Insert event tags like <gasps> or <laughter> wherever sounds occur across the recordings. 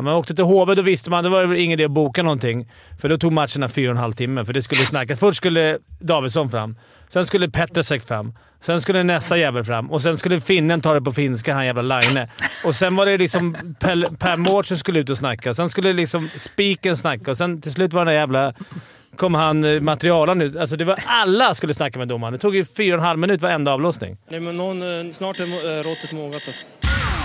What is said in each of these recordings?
Ja, man åkte till HV, då visste man. Då var det ingen idé att boka någonting. För då tog matcherna fyra och en halv timme, för det skulle snackas. Först skulle Davidsson fram. Sen skulle Petrasek fram. Sen skulle nästa jävel fram. Och sen skulle finnen ta det på finska, han jävla Laine. Och sen var det liksom Per, per Mård som skulle ut och snacka. Sen skulle liksom Spiken snacka och sen till slut var den där jävla kom han eh, materialen ut. Alltså det var alla skulle snacka med domaren. Det tog ju fyra och en halv minut varenda avlossning. Nej, men någon, eh, snart är eh, råttet mogat alltså.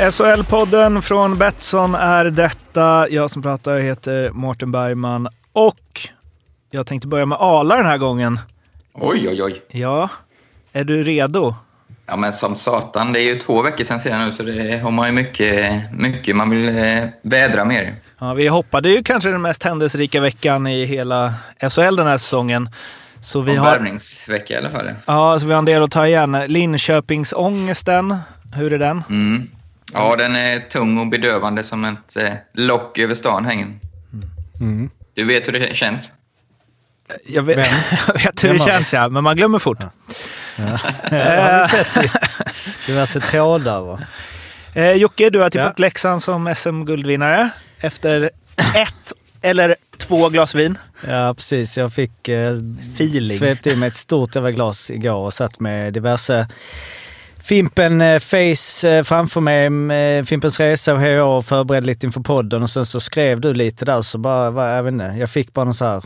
SHL-podden från Betsson är detta. Jag som pratar heter Mårten Bergman och jag tänkte börja med Ala den här gången. Oj, oj, oj. Ja, är du redo? Ja, men som satan. Det är ju två veckor sedan sedan nu, så det har man ju mycket, mycket man vill eh, vädra mer. Ja, vi hoppade ju kanske den mest händelserika veckan i hela SHL den här säsongen. Så vi har, Värvningsvecka i alla fall. ja, så vi har en del att ta igen. Linköpingsångesten, hur är den? Mm. Ja, den är tung och bedövande som ett eh, lock över stan hänger. Du vet hur det känns? Jag vet, <laughs> jag vet hur det Vem av känns ja, men man glömmer fort. Jag <laughs> har sett i diverse trådar. Va? Eh, Jocke, du har tippat Ja. Leksand som SM-guldvinnare efter <laughs> ett eller två glas vin. Ja, precis. Jag fick eh, Feeling. svepte i mig ett stort jävla glas igår och satt med diverse Fimpen eh, Face eh, framför mig, med Fimpens Resa och jag och förberedde lite inför podden och sen så skrev du lite där så bara, jag vet inte, jag fick bara någon så här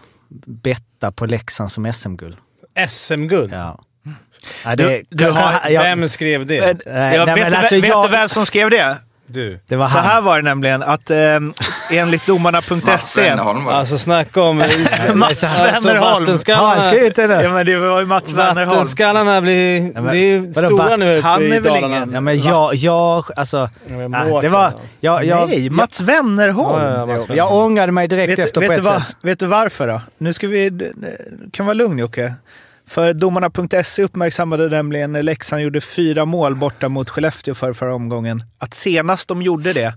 betta på Leksand som SM-guld. SM-guld? Ja. Ja, det, Du- du har- jag- Vem skrev det? Eh, Nej, ja, nej, vet men alltså, vet jag- du vem som skrev det? Du. det var Så han. här var det nämligen att eh, enligt domarna.se... Var det. Alltså snacka om... <laughs> Mats alltså, Wennerholm. Har han skrivit det? Ja, men det var ju Mats Wennerholm. vattenskallarna blir, men- blir vadå, stora nu uppe han i är väl ingen- Ja men jag, jag, alltså... men ja, Mårten det var... Jag, jag, Nej, Mats Wennerholm. Ja, ja, Mats jag, jag ångrade mig direkt Vet, efter vet, på du ett vad, sätt. vet du varför då? Nu ska vi... Kan vara lugn Jocke. För domarna.se uppmärksammade nämligen när Leksand gjorde fyra mål borta mot Skellefteå för förra omgången. Att senast de gjorde det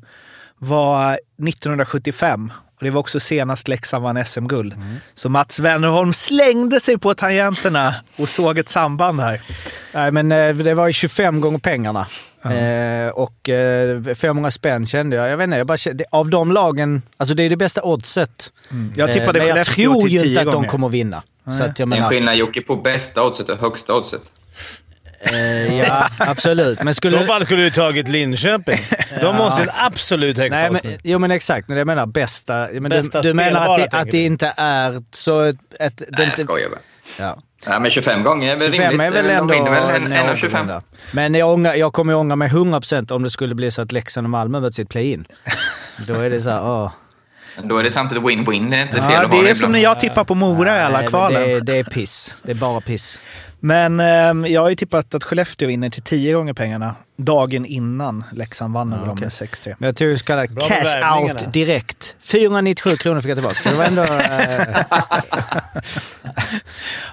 var 1975. Och det var också senast Leksand vann SM-guld. Så Mats Wennerholm slängde sig på tangenterna och såg ett samband här. Nej men eh, det var ju 25 gånger pengarna. Eh, och eh, 500 spänn kände jag. Jag vet inte, jag bara kände, av de lagen, alltså det är det bästa oddset. Jag tippade Eh, men jag tror ju inte att de kommer att vinna. Så att jag Det är en menar, skillnad Jocke på bästa oddset och högsta oddset. Eh, ja <laughs> absolut. Men I skulle... så fall skulle du tagit Linköping. De måste ju absolut högsta Nej, men, jo men exakt, men jag menar bästa. Jag menar, Bästa du, du menar att det, att det inte är så... Ett, ett, Nej, jag inte, skojar bara. ja. Nej, men 25 gånger är väl 25 rimligt. är väl ändå väl en- en av 25. någorlunda. Men jag, ångrar, jag kommer ju ångra mig 100% om det skulle bli så att Leksand och Malmö möts i ett play-in. <laughs> Då är det så här, åh. Men Då är det samtidigt win-win. Det är inte fel Ja, att ha det är ibland. som när jag tippar på Mora i alla Nej, men kvalen. Det, det är piss. Det är bara piss. Men ehm, jag har ju tippat att Skellefteå vinner till tio gånger pengarna dagen innan Leksand vann över dem okej. med 6-3. Men jag så kallad Bra med cash out direkt. 497 kronor fick jag tillbaka. Så det var ändå... Eh, <laughs>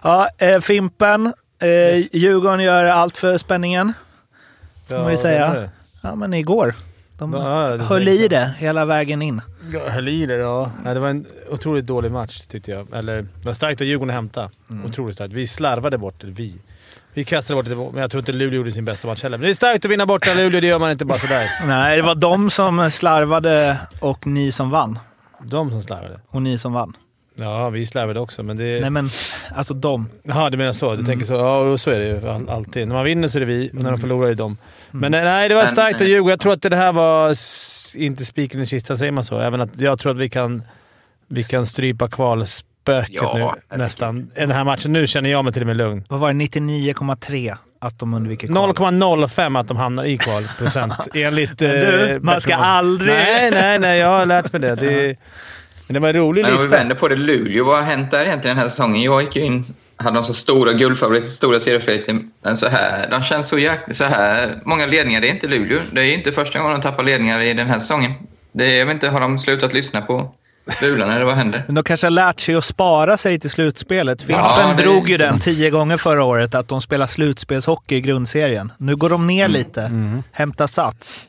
Ja, eh, Fimpen. Eh, Djurgården gör allt för spänningen. Får man ju säga. Ja, men igår. De Ja, höll i det hela vägen in. Ja, höll i det, ja. ja. Det var en otroligt dålig match tyckte jag. Eller, det var starkt av Djurgården att hämta. Otroligt starkt. Vi slarvade bort det. Vi. Vi kastade bort det, men jag tror inte Luleå gjorde sin bästa match heller. Men det är starkt att vinna borta Luleå, det gör man inte bara sådär. <laughs> Nej, det var de som slarvade och ni som vann. De som slarvade. Och ni som vann. Ja, vi slarvade också, men det... Nej, men alltså de. Jaha, du menar så? Du tänker så? Ja, så är det ju all- alltid. När man vinner så är det vi, när de förlorar är det de. Men nej, det var starkt av Djurgården. Jag tror att det här var inte spiken i kistan, säger man så? Även att jag tror att vi kan, vi kan strypa kvalspöket Ja, nu nästan. I den här matchen. Nu känner jag mig till och med lugn. Vad var det? 99,3 att de undviker kval. 0,05 att de hamnar i kval procent <laughs> enligt... Men du, eh, man ska aldrig- Nej, nej, nej. Jag har lärt mig det. det men det var en rolig Men om vi lista. vänder på det, Luleå, vad har hänt där egentligen den här säsongen? Jag gick ju in, hade de så stora guldfavoriter, stora seriefavoriter, men så här, de känns så jäkla... Så här många ledningar, det är inte Luleå. Det är inte första gången de tappar ledningar i den här säsongen. Det, jag vet inte, har de slutat lyssna på Bulan eller vad händer? Men de kanske har lärt sig att spara sig till slutspelet. Fimpen Ja, det- drog ju den tio gånger förra året, att de spelar slutspelshockey i grundserien. Nu går de ner lite, hämtar sats.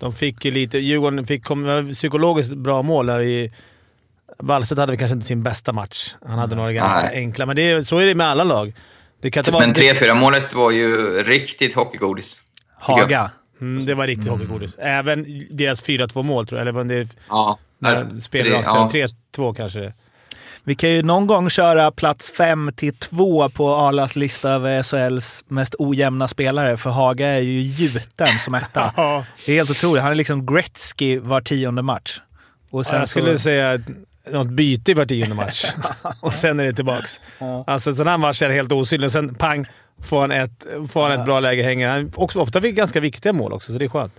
De fick ju lite... Djurgården fick kom, psykologiskt bra mål där i... Wallstedt hade väl kanske inte sin bästa match. Han hade några ganska Nej. enkla, men det, är- så är det med alla lag. Det kan inte vara... Men 3-4 målet var ju riktigt hockeygodis. Haga. Mm, det var riktigt hockeygodis. Även deras 4-2 mål, tror jag. Eller var det Ja. när spel tre- rakt ja. 3-2 kanske. Vi kan ju någon gång köra plats 5 till 2 på Arlas lista över SHLs mest ojämna spelare, för Haga är ju gjuten som etta. <laughs> Ja. Det är helt otroligt. Han är liksom Gretzky var tionde match. Och sen jag skulle så, säga något byte i var tionde match. <laughs> och sen är det tillbaks. Alltså en sån här match är helt osynlig och sen pang får han ett, får han ett bra läge hänger. Han också, ofta fick ganska viktiga mål också, så det är skönt.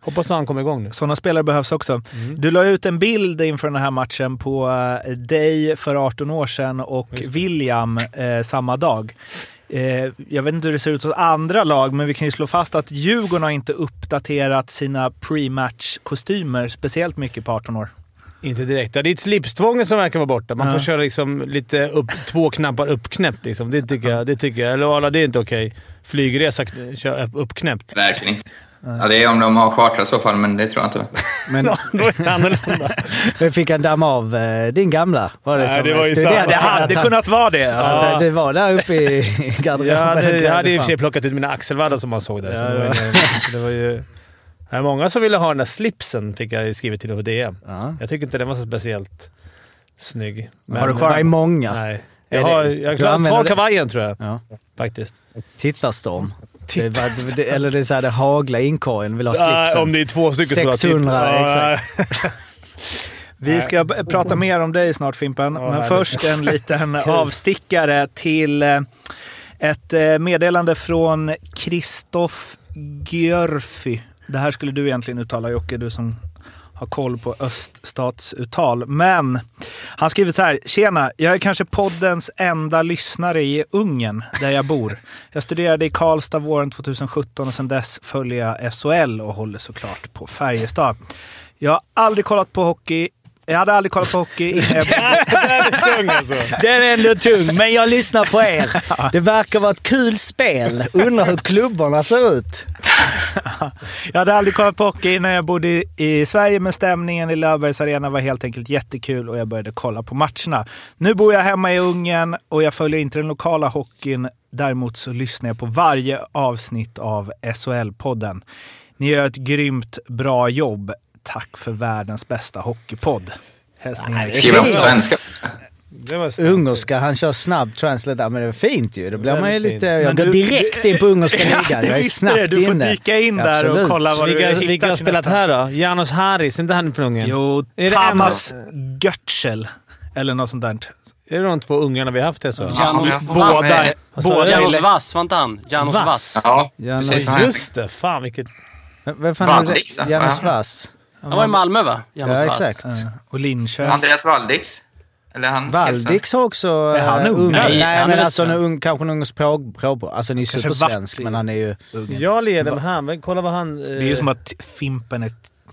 Hoppas att han kommer igång nu. sådana spelare behövs också. Du la ut en bild inför den här matchen på eh, dig för 18 år sedan och William eh, samma dag. Eh, jag vet inte hur det ser ut hos andra lag, men vi kan ju slå fast att Djurgården har inte uppdaterat sina pre-match-kostymer speciellt mycket på 18 år. Inte direkt. Ja, det är slipstvånget som verkar vara borta. Man Ja. får köra liksom lite upp, två knappar uppknäppt. Liksom. Det, tycker jag, det tycker jag. Eller Arla, det är inte okej. Flygresa, kör upp, uppknäppt. Verkligen inte. Ja, det är om de har chartrat i så fall, men det tror jag inte. <laughs> Men Då är det annorlunda. <laughs> men fick han damma av eh, din gamla? Var det Nej, det var ju samma. Det hade kunnat vara det. Alltså. Alltså, Det var där uppe i garderoben. Jag hade, jag hade i och för sig <laughs> plockat ut mina axelvaddar som man såg där. så Ja, det, var, ju- det var ju... Det är många som ville ha den där slipsen, fick jag skrivit till på DM. Ja. Jag tycker inte den var så speciellt snygg. Men, Har du kvar var ju många. Nej. Jag har, jag har kvar kavajen tror jag. Ja. Faktiskt. Tittarstorm. Det var, det, eller det är så här, det hagla inkorgen, vill ha slipsen. om det är två stycken som har 600, tittat. exakt. Vi ska prata mer om dig snart Fimpen, men härligt. först en <laughs> liten avstickare till eh, ett eh, meddelande från Kristoff Gjörfy. Det här skulle du egentligen uttala Jocke, du som har koll på öststatsuttal. Men han skriver så här. Tjena, jag är kanske poddens enda lyssnare i Ungern, där jag bor. Jag studerade i Karlstad våren 2017 och sedan dess följer jag SHL och håller såklart på Färjestad. Jag har aldrig kollat på hockey. Jag hade aldrig kollat på hockey innan <laughs> jag... Tung alltså. Den är ändå tung, men jag lyssnar på er. Det verkar vara ett kul spel. Undrar hur klubborna ser ut. Jag hade aldrig kollat på hockey när jag bodde i, i Sverige, men stämningen i Löfbergs Arena var helt enkelt jättekul och jag började kolla på matcherna. Nu bor jag hemma i Ungern och jag följer inte den lokala hockeyn. Däremot så lyssnar jag på varje avsnitt av SHL-podden. Ni gör ett grymt bra jobb. Tack för världens bästa hockeypodd. Hälsningar. Skriver de på svenska? Det var snabbt. Ungerska, han kör snabb translate där, men det är fint ju. Då blir man ju lite... fint. Jag Men går du- direkt in på ungerska <laughs> Ja, ligan. Jag är snabbt det. Du får inne. dyka in där och Absolut. kolla vad Vilka, du hittar vilka har spelat nästa. här då? Janos Harris, är inte han från Ungern? Jo, Tamas Götzel. Eller något sånt där. Är det de två ungarna vi har haft det så? Janos Båda Vass. är- Båda Janos Vass, var inte han? Janos Vass. Vass. Ja, Janos-. Ja, just det. Fan vilket... Vem fan är det? va? Janus Ja. Vass? Han var i Malmö va? Janos Ja, Vass. exakt. Ja, Och Linköping. Andreas Valdix. Eller han... Valdix har också... Är han eh, ung? ung? Nej, Nej, han men är alltså en ung, kanske en ungersk påbrå. Alltså han är ju supersvensk, men han är ju Jag leder med han, men kolla vad han... Det är ju som att Fimpen är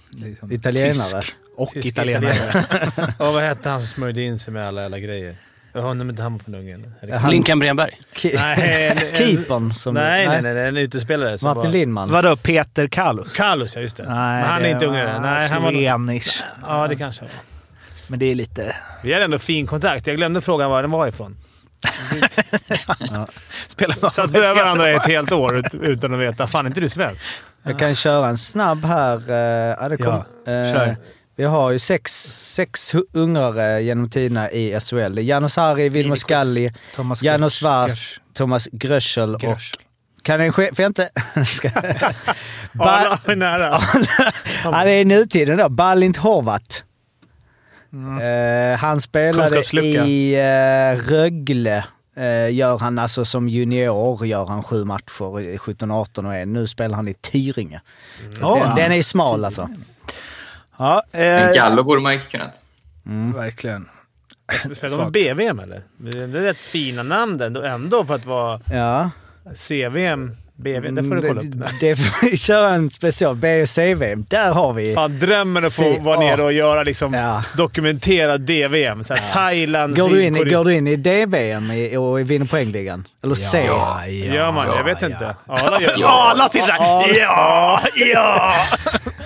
liksom italienare. tysk och Tysk italienare. <laughs> Ja, vad hette han som smörjde in sig med alla jävla grejer? Jag har inte han var från Ungern. Han- Linkan Bremberg. Ki- Nej, <laughs> Keepern som... Nej, nej, nej, nej. En utespelare som Martin var... Lindman. Vadå, Peter Kalus? Carlos, ja just det. Nej, men han är det inte var ungrare. Nej, han var... Slenish. Ja, det kanske var. Men det är lite... Vi hade ändå fin kontakt. Jag glömde fråga var den var ifrån. <laughs> Spelar man Satt bredvid varandra i ett helt år ut, utan att veta. Fan, är inte du svensk? Jag kan köra en snabb här. eh, Ja, det kom, Ja, eh, kör. Vi har ju sex, sex ungrare genom tiderna i SHL. Det är Janos Harry, Vilmos Skalli, Thomas Janos Vass, Thomas Gröschel och... Kan en chef... Får jag inte... <laughs> <laughs> Arla är nära. <laughs> Han är i nutiden då. Balint Horvat. Eh, han spelade i uh, Rögle. Eh, gör han alltså som junior gör han sju matcher, i 17-18 och en. Nu spelar han i Tyringe. Ja. den, den är smal alltså. Ja, En eh, Gallo borde man ju kunnat. verkligen. Spelar de BVM eller? Det är rätt fina namn ändå, ändå för att vara Ja. CVM. BV, det får du kolla upp. Mm, Det, det får vi köra en special. B och CV. Där har vi... Fan, drömmen att få vara nere och göra liksom Ja. dokumenterad DVM. Så här, Thailand, Går du, in, går du in i DVM i- och vinner poängligan? Eller C? Ja. Gör man? Jag vet inte. Arla gör det. Sitter såhär ja, ja! <laughs>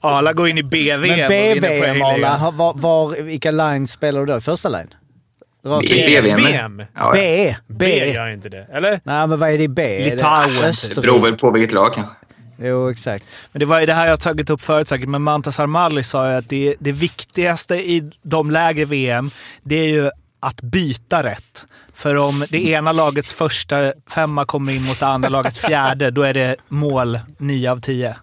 Arla går in i BV Men BVM. Arla, var, var, vilka lines spelar du då? Första line? BVM. VM? Ja, B. B B. gör inte det. Eller? Nej, men vad är det i B? Litauen. det beror väl på vilket lag kanske. Jo, exakt. Men det var ju det här jag har tagit upp förut säkert, men Mantas Armali sa ju att det, det viktigaste i de lägre VM, det är ju att byta rätt. För om det ena lagets första femma kommer in mot det andra lagets fjärde, då är det mål 9 av 10.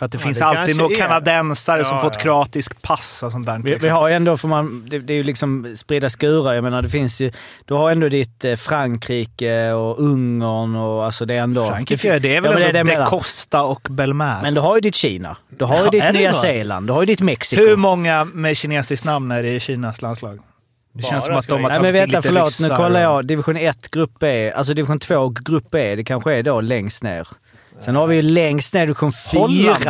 För att det Ja, finns det alltid några kanadensare som Ja, fått ja. kroatiskt pass och sånt där. Vi, vi har ändå, för man, det, det är ju liksom spridda skurar. Jag menar, det finns ju... Du har ändå ditt eh, Frankrike och Ungern och alltså det är ändå... Frankrike, det är väl Ja, ändå jag De menar. Costa och Belmer. Men du har ju ditt Kina. Du har ju Ja, ditt det Nya? Zeeland. Du har ju ditt Mexiko. Hur många med kinesiskt namn är det i Kinas landslag? Det Bara känns som att de har jag- Nej men vänta, förlåt. Nu kollar jag. Division 1, grupp B. Alltså division 2, grupp B. Det kanske är då längst ner. Sen har vi ju längst ner division 4. Holland,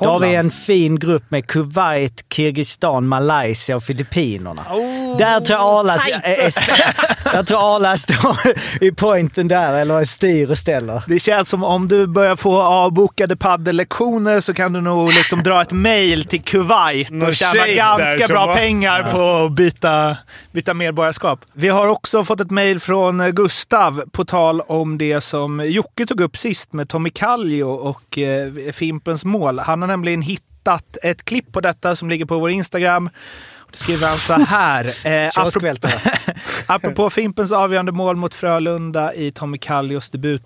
då? Har vi en fin grupp med Kuwait, Kirgizistan, Malaysia och Filippinerna. där tror jag Arla, <laughs> tror Arla står i pointen där, eller styr och ställer. Det känns som om du börjar få avbokade paddellektioner så kan du nog liksom dra ett mail till Kuwait och tjäna ganska bra var- pengar på att byta, byta medborgarskap. Vi har också fått ett mail från eh, Gustav på tal om det som Jocke tog upp sist med Tommy Kallio och eh, Fimpens mål. Han har nämligen hittat ett klipp på detta som ligger på vår Instagram. Då skriver han så här. Eh, <laughs> apropå, <laughs> apropå Fimpens avgörande mål mot Frölunda i Tommy Kallios debut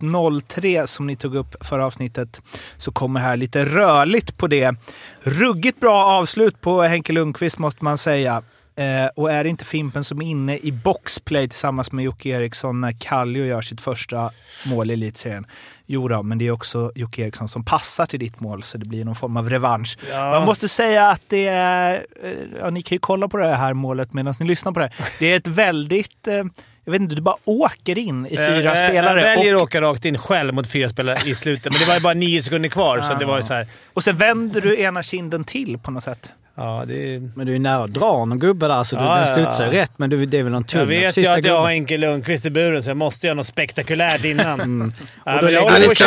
03 som ni tog upp förra avsnittet så kommer här lite rörligt på det. Ruggigt bra avslut på Henke Lundqvist måste man säga. Eh, och är det inte Fimpen som är inne i boxplay tillsammans med Jocke Eriksson när Kallio gör sitt första mål i elitserien? Jo då, men det är också Jocke Eriksson som passar till ditt mål så det blir någon form av revansch. Ja. Man måste säga att det är... eh, Ja, ni kan ju kolla på det här målet medan ni lyssnar på det. Det är ett väldigt... eh, Jag vet inte, du bara åker in i fyra Eh, spelare. Jag väljer och, att åka rakt in själv mot fyra spelare i slutet, men det var ju bara nio sekunder kvar. Så det var ju så här, och sen vänder du ena kinden till på något sätt. Ja, det är... Men du är nära att dra någon gubbe där, så du, Ja, den studsar ja. rätt. Men du, det är väl någon tum Jag vet ju att jag har. Henke Lundqvist i buren, så jag måste göra något spektakulärt innan. Mm. Ja, då men jag håller på att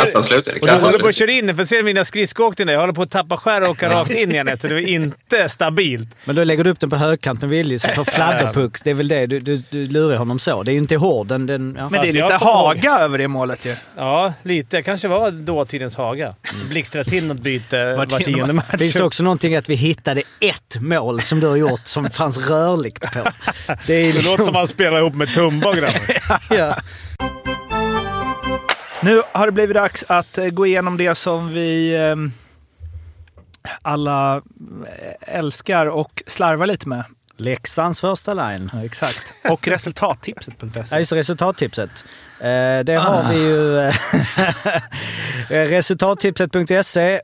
köra- och in för ser mina skridskoåkningar. Jag håller på att tappa skär och åka rakt in igen så det är inte stabilt. Men då lägger du upp den på högkant med vilje, så får fladderpucks. Det är väl det. Du, du, du lurar honom så. Det är ju inte hård. Den, den, ja. Men det är lite kommer ihåg- Haga över det målet ju. Ja, lite. Kanske var dåtidens Haga. Blixtra till något byte var tionde tionde match. Det finns också någonting att vi hittade ett mål som du har gjort som fanns rörligt på. Det är Det liksom... låter som han spelar ihop med Tumba grabbar. <laughs> ja. Nu har det blivit dags att eh, gå igenom det som vi eh, alla eh, älskar och slarvar lite med. Leksands första line. Ja, exakt. Och resultattipset.se. Ja, just det, resultattipset. Eh, det har vi ju. eh, <laughs> resultattipset.se eh,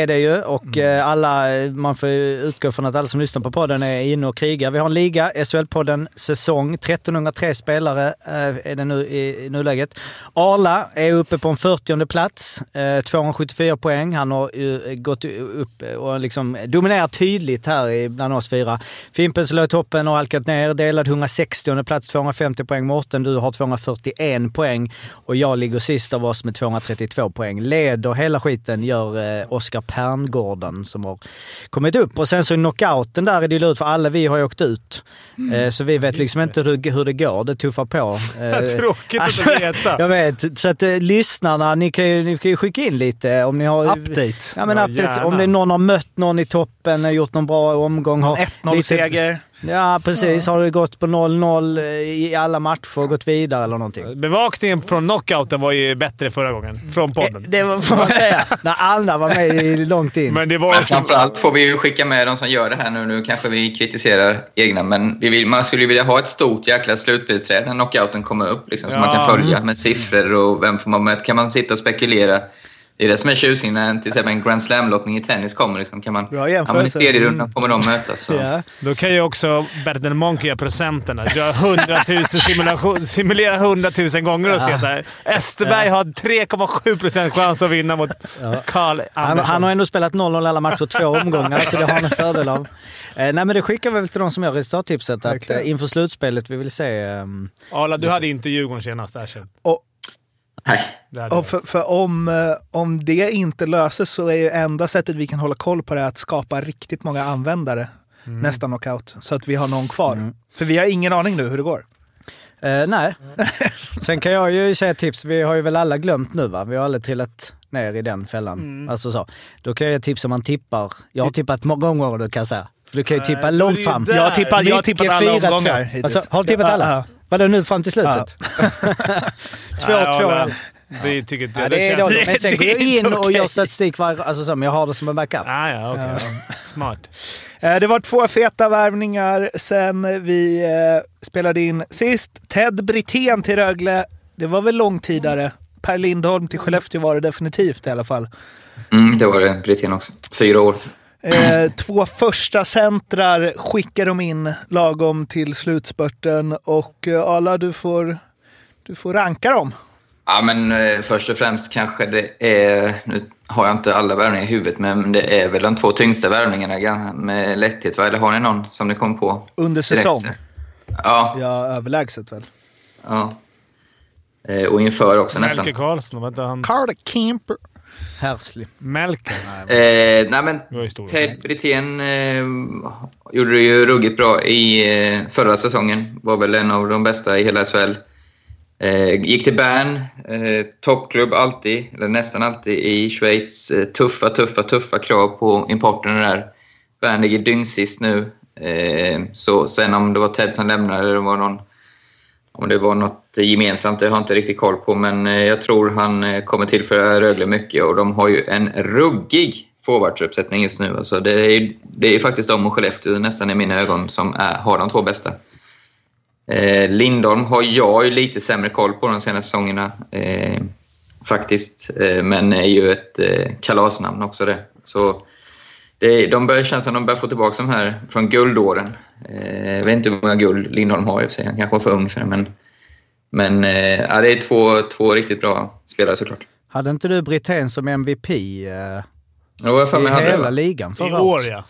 är det ju och eh, alla, man får utgå från att alla som lyssnar på podden är inne och krigar. Vi har en liga, SHL-podden säsong. 1303 spelare är det nu i, nuläget. Arla är uppe på en 40 plats, eh, 274 poäng. Han har ju gått upp och liksom dominerat tydligt här i- bland oss fyra. Fimpen i toppen och halkat ner, delad 160 plats, 250 poäng. Mårten, du har 241 poäng och jag ligger sist av oss med 232 poäng. Leder hela skiten gör eh, Oskar Perngården som har kommit upp. Och sen så i knockouten där är det ju lurt för alla vi har ju åkt ut. Eh, så vi vet liksom inte hur, hur det går. Det tuffar på. <laughs> Eh, Tråkigt att alltså, veta. <laughs> Jag vet. Så att eh, lyssnarna, ni kan, ju, ni kan ju skicka in lite om ni har... Update. Ja, men Ja, updates, om det är någon har mött någon i toppen, har gjort någon bra omgång. Har lite- 1-0-seger. Ja, precis. Har det gått på 0-0 i alla matcher och gått vidare eller någonting? Bevakningen från knockouten var ju bättre förra gången. Från podden. Det var, får man säga. <laughs> När alla var med i- långt in. Men det var Men också... framförallt får vi ju skicka med de som gör det här nu. Nu kanske vi kritiserar egna, men vi vill, man skulle ju vilja ha ett stort jäkla slutspelsträd när knockouten kommer upp. Liksom, så Ja. man kan följa med siffror och vem får man möta. Kan man sitta och spekulera Det är det som är tjusningen när till exempel en Grand Slam-lottning i tennis kommer. Liksom, kan man, Bra ja, men I jämförelse. tredje rundan kommer de mötas. Så. <laughs> Ja. Då kan ju också Bertil Monk göra procenterna. Dra 100 000 simulation, simulera 100 000 gånger och se så här. Österberg har 3,7 procent chans att vinna mot Carl Han, Andersson. han har ändå spelat 0-0 alla matcher två <laughs> omgångar, så det har han en fördel av. Eh, nej, men det skickar vi väl till de som gör resultattipset att eh, inför slutspelet vi vill se... ehm, Arla, du hade inte Djurgården senast. Erkänn. Nej. Och för, för om, eh, om det inte löses så är ju enda sättet vi kan hålla koll på det att skapa riktigt många användare nästa knockout. Så att vi har någon kvar. För vi har ingen aning nu hur det går. Eh, nej. <laughs> Sen kan jag ju säga tips. Vi har ju väl alla glömt nu va? Vi har alla trillat ner i den fällan. Alltså så. Då kan jag ge tips om man tippar. Jag har tippat många gånger då kan säga. För du kan ju Nej, tippa är långt det fram. Jag har tippat, jag har tippat Micke alla 4-2. omgångar hittills. Alltså, har du tippat Ja, alla? ja. Vadå nu fram till slutet? <laughs> två, Nej, två. Arla, Det tycker inte Ja, jag. det är känns- dåligt. Men sen <laughs> det går är jag in och okej. gör statistik varje... Alltså så, men jag har det som en backup. Ah, ja, okej. ja. Smart. Eh, Det var två feta värvningar sen vi eh, spelade in sist. Ted Brithén till Rögle. Det var väl långtidare. Per Lindholm till Skellefteå var det definitivt i alla fall. Mm, det var det Brithén också. Fyra år. Eh, två första centrar skickar de in lagom till slutspurten och eh, Ala, du får, du får ranka dem. Ja, men eh, först och främst kanske det är... Nu har jag inte alla värvningar i huvudet, men det är väl de två tyngsta värvningarna med lätthet. Va? Eller har ni någon som ni kom på? Under direkt? säsong. Ja. Ja, överlägset väl. ja. Eh, Och inför också nästan. Melker Karlsson, var inte han... Carl Kemper. Härslig. Melker? Eh, nej, men. Ted Brithén eh, gjorde det ju ruggigt bra i eh, förra säsongen. Var väl en av de bästa i hela SHL. Eh, gick till Bern, eh, toppklubb alltid, eller nästan alltid, i Schweiz. Eh, tuffa, tuffa, tuffa krav på importen där. Bern ligger dyngsist nu. Eh, så sen om det var Ted som lämnade eller det var någon, om det var något gemensamt, det har jag inte riktigt koll på. Men eh, jag tror han eh, kommer tillföra Rögle mycket och de har ju en ruggig forwardsuppsättning just nu. Alltså det, är, det är faktiskt de och Skellefteå nästan i mina ögon som är, har de två bästa. Eh, Lindholm har jag ju lite sämre koll på de senaste säsongerna. Eh, faktiskt. Eh, men är ju ett eh, kalasnamn också det. Så det, de börjar kännas som de börjar få tillbaka de här från guldåren. Eh, jag vet inte hur många guld Lindholm har i och för sig. Han kanske var för ung för det. Men, men eh, ja, det är två, två riktigt bra spelare såklart. Hade inte du Brithén som MVP eh, Jo, jag för i mig hade det, hela va? ligan I förra år året? ja.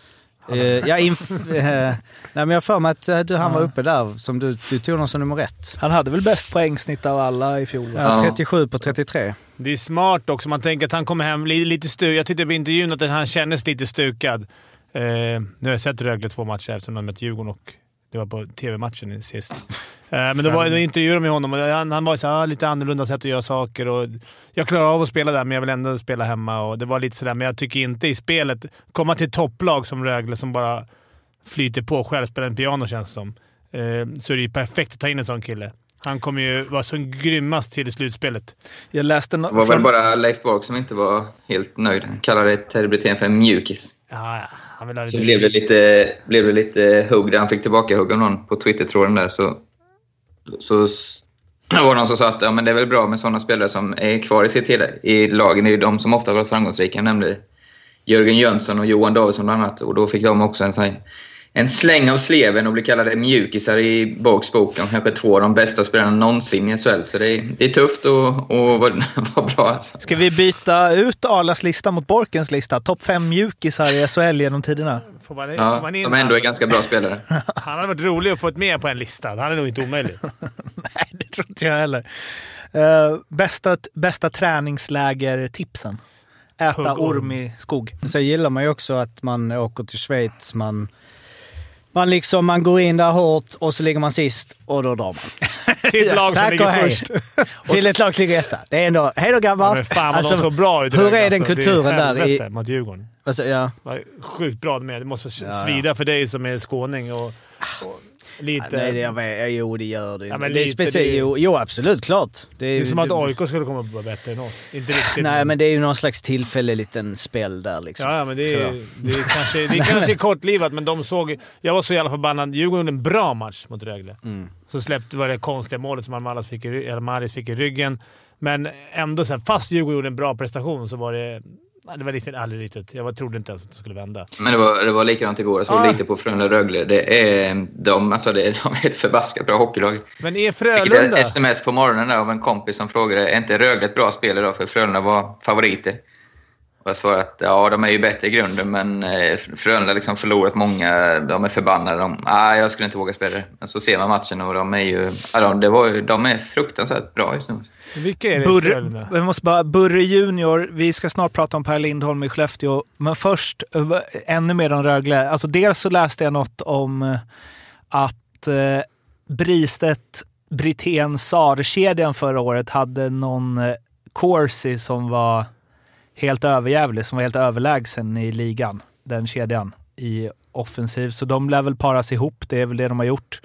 Eh, ja, inf- <laughs> eh, nej, men jag har för mig att eh, du, han var uppe där. Som du, du tog honom som nummer ett. Han hade väl bäst poängsnitt av alla i fjol? Ja, Ja. 37 på 33. Det är smart också. Man tänker att han kommer hem li- lite stukad. Jag tyckte på intervjun att han kändes lite stukad. Nu har jag sett Rögle två matcher eftersom de mött Djurgården och det var på tv-matchen sist. <laughs> Eh, men då, var, då intervjuade de med honom och han, han var så här, "Ah, lite annorlunda sätt att göra saker. Och jag klarar av att spela där, men jag vill ändå spela hemma. Och det var lite sådär, men jag tycker inte i spelet... Komma till topplag som Rögle som bara flyter på själv, spelar en piano känns det som. Eh, så är det ju perfekt att ta in en sån kille. Han kommer ju vara som grymmast till slutspelet. Jag läste Det no- var väl bara Leif Borg som inte var helt nöjd. Han kallade Ted Brithén för en mjukis. Ja, ja. Så lite... blev det lite, blev det lite hugg han fick tillbaka hugg av någon på Twitter-tråden där. Så, så det var någon som sa att ja, men det är väl bra med sådana spelare som är kvar i sitt hela, i lagen. Det är ju de som ofta har varit framgångsrika. Jag nämnde Jörgen Jönsson och Johan Davidsson bland annat. Och då fick de också en, sån här- en släng av sleven och blev kallade mjukisar i Borgs bok. De kanske två av de bästa spelarna någonsin i SHL. Så det är, det är tufft att och <laughs> vara bra. Alltså. Ska vi byta ut Arlas lista mot Borkens lista? Topp fem mjukisar i SHL genom tiderna. Får man, får Ja, man in som ändå är ganska bra spelare. <laughs> Han hade varit rolig att få ett med på en lista. Han är nog inte omöjligt. <laughs> Nej, det tror inte jag heller. Uh, bästa, bästa träningsläger-tipsen? Äta orm i skog. Sen gillar man ju också att man åker till Schweiz. Man, man, liksom, man går in där hårt och så ligger man sist och då drar man. <laughs> Till ett lag som ligger och hej. först. <laughs> Till ett lag som ligger etta. Det är ändå... Hej då grabbar! Ja, men fan Alltså, såg bra ut. hur är den alltså. kulturen är där i- mot Djurgården. Alltså, ja. Sjukt bra med. Det måste Ja, svida för dig som är skåning. Och, Lite. Nej, det, jag vet, jo, det gör det. Ja, men det är speciellt, det är- jo, jo, absolut. Klart. Det är som att AIK skulle komma på bättre än oss. Inte riktigt. Nej, men det är ju någon slags tillfällig liten spel där liksom. Ja, ja, men det är, det är kanske, det är <laughs> kanske kortlivat, men de såg... Jag var så jävla förbannad. Djurgården gjorde en bra match mot Rögle. Mm. Så släppte var det konstiga målet som Almaras fick i, fick i ryggen. Men ändå, så här, fast Djurgården gjorde en bra prestation så var det... nej, Det var riktigt, aldrig riktigt. Jag trodde inte ens att det skulle vända. Men det var, det var likadant igår. Jag såg Ja. lite på Frölunda-Rögle. Det är, de, alltså det, <laughs> de är ett förbaskat bra hockeylag. Men är Jag fick Frölunda... ett sms på morgonen av en kompis som frågade är inte Rögle ett bra spel idag för Frölunda var favoriter. Och jag svarade att ja, de är ju bättre i grunden, men eh, Frölunda har liksom förlorat många. De är förbannade. De, ah, jag skulle inte våga spela det. Men så ser man matchen och de är ju... Ja, de, det var de är fruktansvärt bra just nu. Vilka är det Burre, Frölunda? vi måste bara, Burre Junior, vi ska snart prata om Per Lindholm i Skellefteå, men först eh, ännu mer om Rögle. Alltså dels så läste jag något om eh, att eh, Bristedt, Brithén, Sar-kedjan förra året hade någon eh, Corsi som var helt överjävlig, som var helt överlägsen i ligan, den kedjan, i offensiv. Så de lär väl paras ihop, det är väl det de har gjort.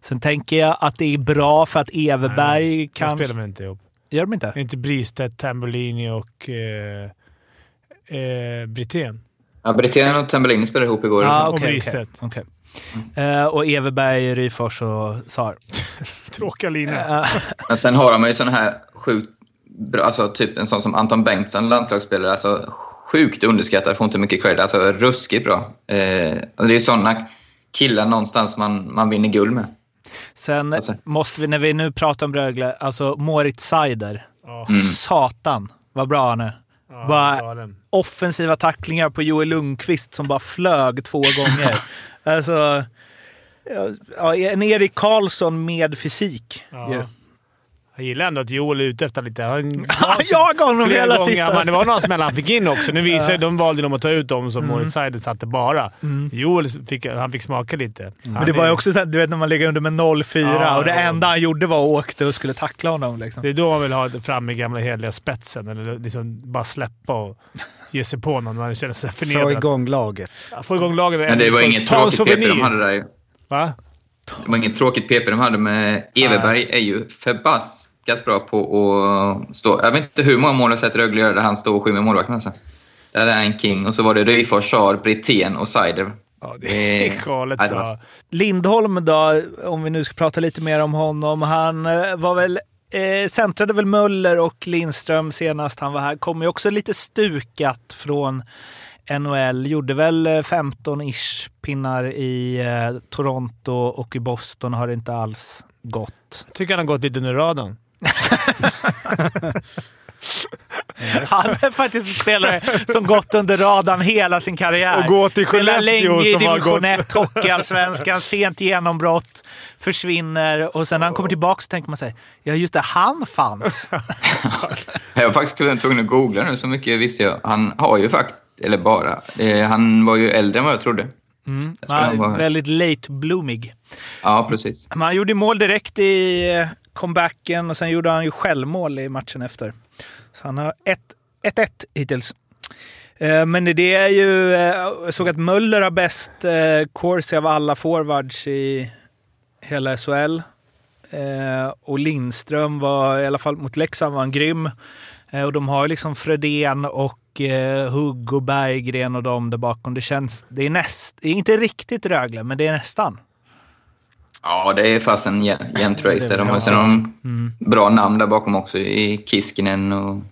Sen tänker jag att det är bra för att Everberg Nej, De kan... spelar väl inte ihop? Gör de inte? Inte Bristedt, Tambellini och eh, eh, Brithén? Ja, Brithén och Tambellini spelade ihop igår. Ja, och okej, okej, Bristedt. okej. Eh, och Everberg, Ryfors och Sar. <laughs> Tråkiga linjer. Eh, Men sen har de ju såna här sjukt alltså typ en sån som Anton Bengtsson, landslagsspelare, alltså sjukt underskattad, får inte mycket cred, alltså ruskigt bra. Eh, det är såna killar någonstans man, man vinner guld med. Sen Alltså. måste vi, när vi nu pratar om Rögle, alltså Moritz Seider. Ja. Satan vad bra han är. Ja, Bara galen. offensiva tacklingar på Joel Lundqvist som bara flög två gånger. <laughs> alltså, ja, en Erik Karlsson med fysik. Ja. Jag gillar ändå att Joel är ute efter lite... Han, <laughs> Jag gav honom flera hela gånger, sista. Men det var några smällar han fick in också. Nu visar de valde de att ta ut dem som Moritz Seider satte bara. Joel fick, han fick smaka lite. Men det var ju också så du vet när man ligger under med 0-4 Ja, och det ja. enda han gjorde var att åkte och skulle tackla honom. Liksom. Det är då man vill ha fram i gamla hederliga spetsen. Eller liksom bara släppa och ge sig på någon. Man känner sig Få förnedrad. igång laget. Ja, Få igång laget. Men det var inget tråkigt PP de hade där ju. Va? Det var inget tråkigt PP de hade med Everberg är ju förbaskat bra på att stå. Jag vet inte hur många mål jag sett Rögle göra där han står och skymmer målvakten. Alltså. Där är en king. Och så var det Ryfors, Sar, Brithén och Seider. Ja, det är galet bra. Lindholm då, om vi nu ska prata lite mer om honom. Han eh, var väl, eh, centrade väl Möller och Lindström senast han var här. Kom ju också lite stukat från NHL. Gjorde väl eh, 15-ish pinnar i eh, Toronto och i Boston har det inte alls gått. Jag tycker han har gått lite under radarn. <laughs> Han är faktiskt en spelare som gått under radarn hela sin karriär. Och gå till Spelar Skellefteå länge i division gått- 1, Hockeyallsvenskan, sent genombrott, försvinner och sen när han kommer tillbaka så tänker man sig, ja just det, han fanns. <laughs> Jag var faktiskt tvungen att googla nu, så mycket visste jag. Han har ju faktiskt, eller bara, eh, han var ju äldre än vad jag trodde. Mm. Var- väldigt late bloomig. Ja, precis. Men han gjorde mål direkt i eh, comebacken och sen gjorde han ju självmål i matchen efter. Så han har 1-1 hittills. Eh, Men det är ju... eh, Jag såg att Möller har bäst corsi av alla forwards i hela SHL. Och Lindström var, i alla fall mot Leksand, var han grym. Och de har liksom Fredén och eh, Hugg och Berggren och de där bakom. Det känns... Det är näst... Det är inte riktigt Rögle, men det är nästan. Ja, det är fast en jä- jämnt race. där. De har sen Mm. de bra namn där bakom också i Kiskinen och...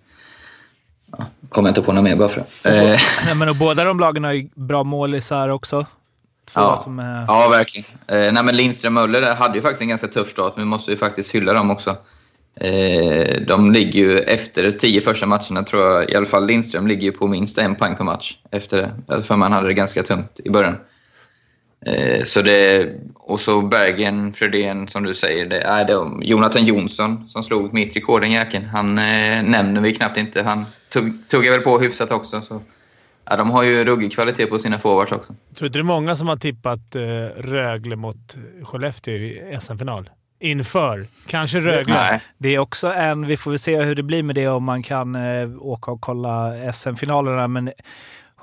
Ja, kommer inte på något mer bara för det. Eh, Nej, men och båda de lagen har ju bra målisar också. Två Ja. som är... Ja, verkligen. Eh, nej, men Lindström och Möller hade ju faktiskt en ganska tuff start, men vi måste ju faktiskt hylla dem också. Eh, de ligger ju efter de tio första matcherna, tror jag, i alla fall Lindström ligger ju på minst en poäng per match efter det. För man hade det ganska tungt i början. Eh, så det, och så Bergen, Fredén, som du säger. Det är det, Jonathan Jonsson som slog mitt rekord, den jäkeln. Han eh, nämner vi knappt inte. Han tugg, tuggar väl på hyfsat också. Så. Ja, de har ju ruggig kvalitet på sina forwards också. Tror inte det är många som har tippat eh, Rögle mot Skellefteå i SM-final? Inför. Kanske Rögle. Nej. Det är också en... Vi får väl se hur det blir med det om man kan eh, åka och kolla SM-finalerna, men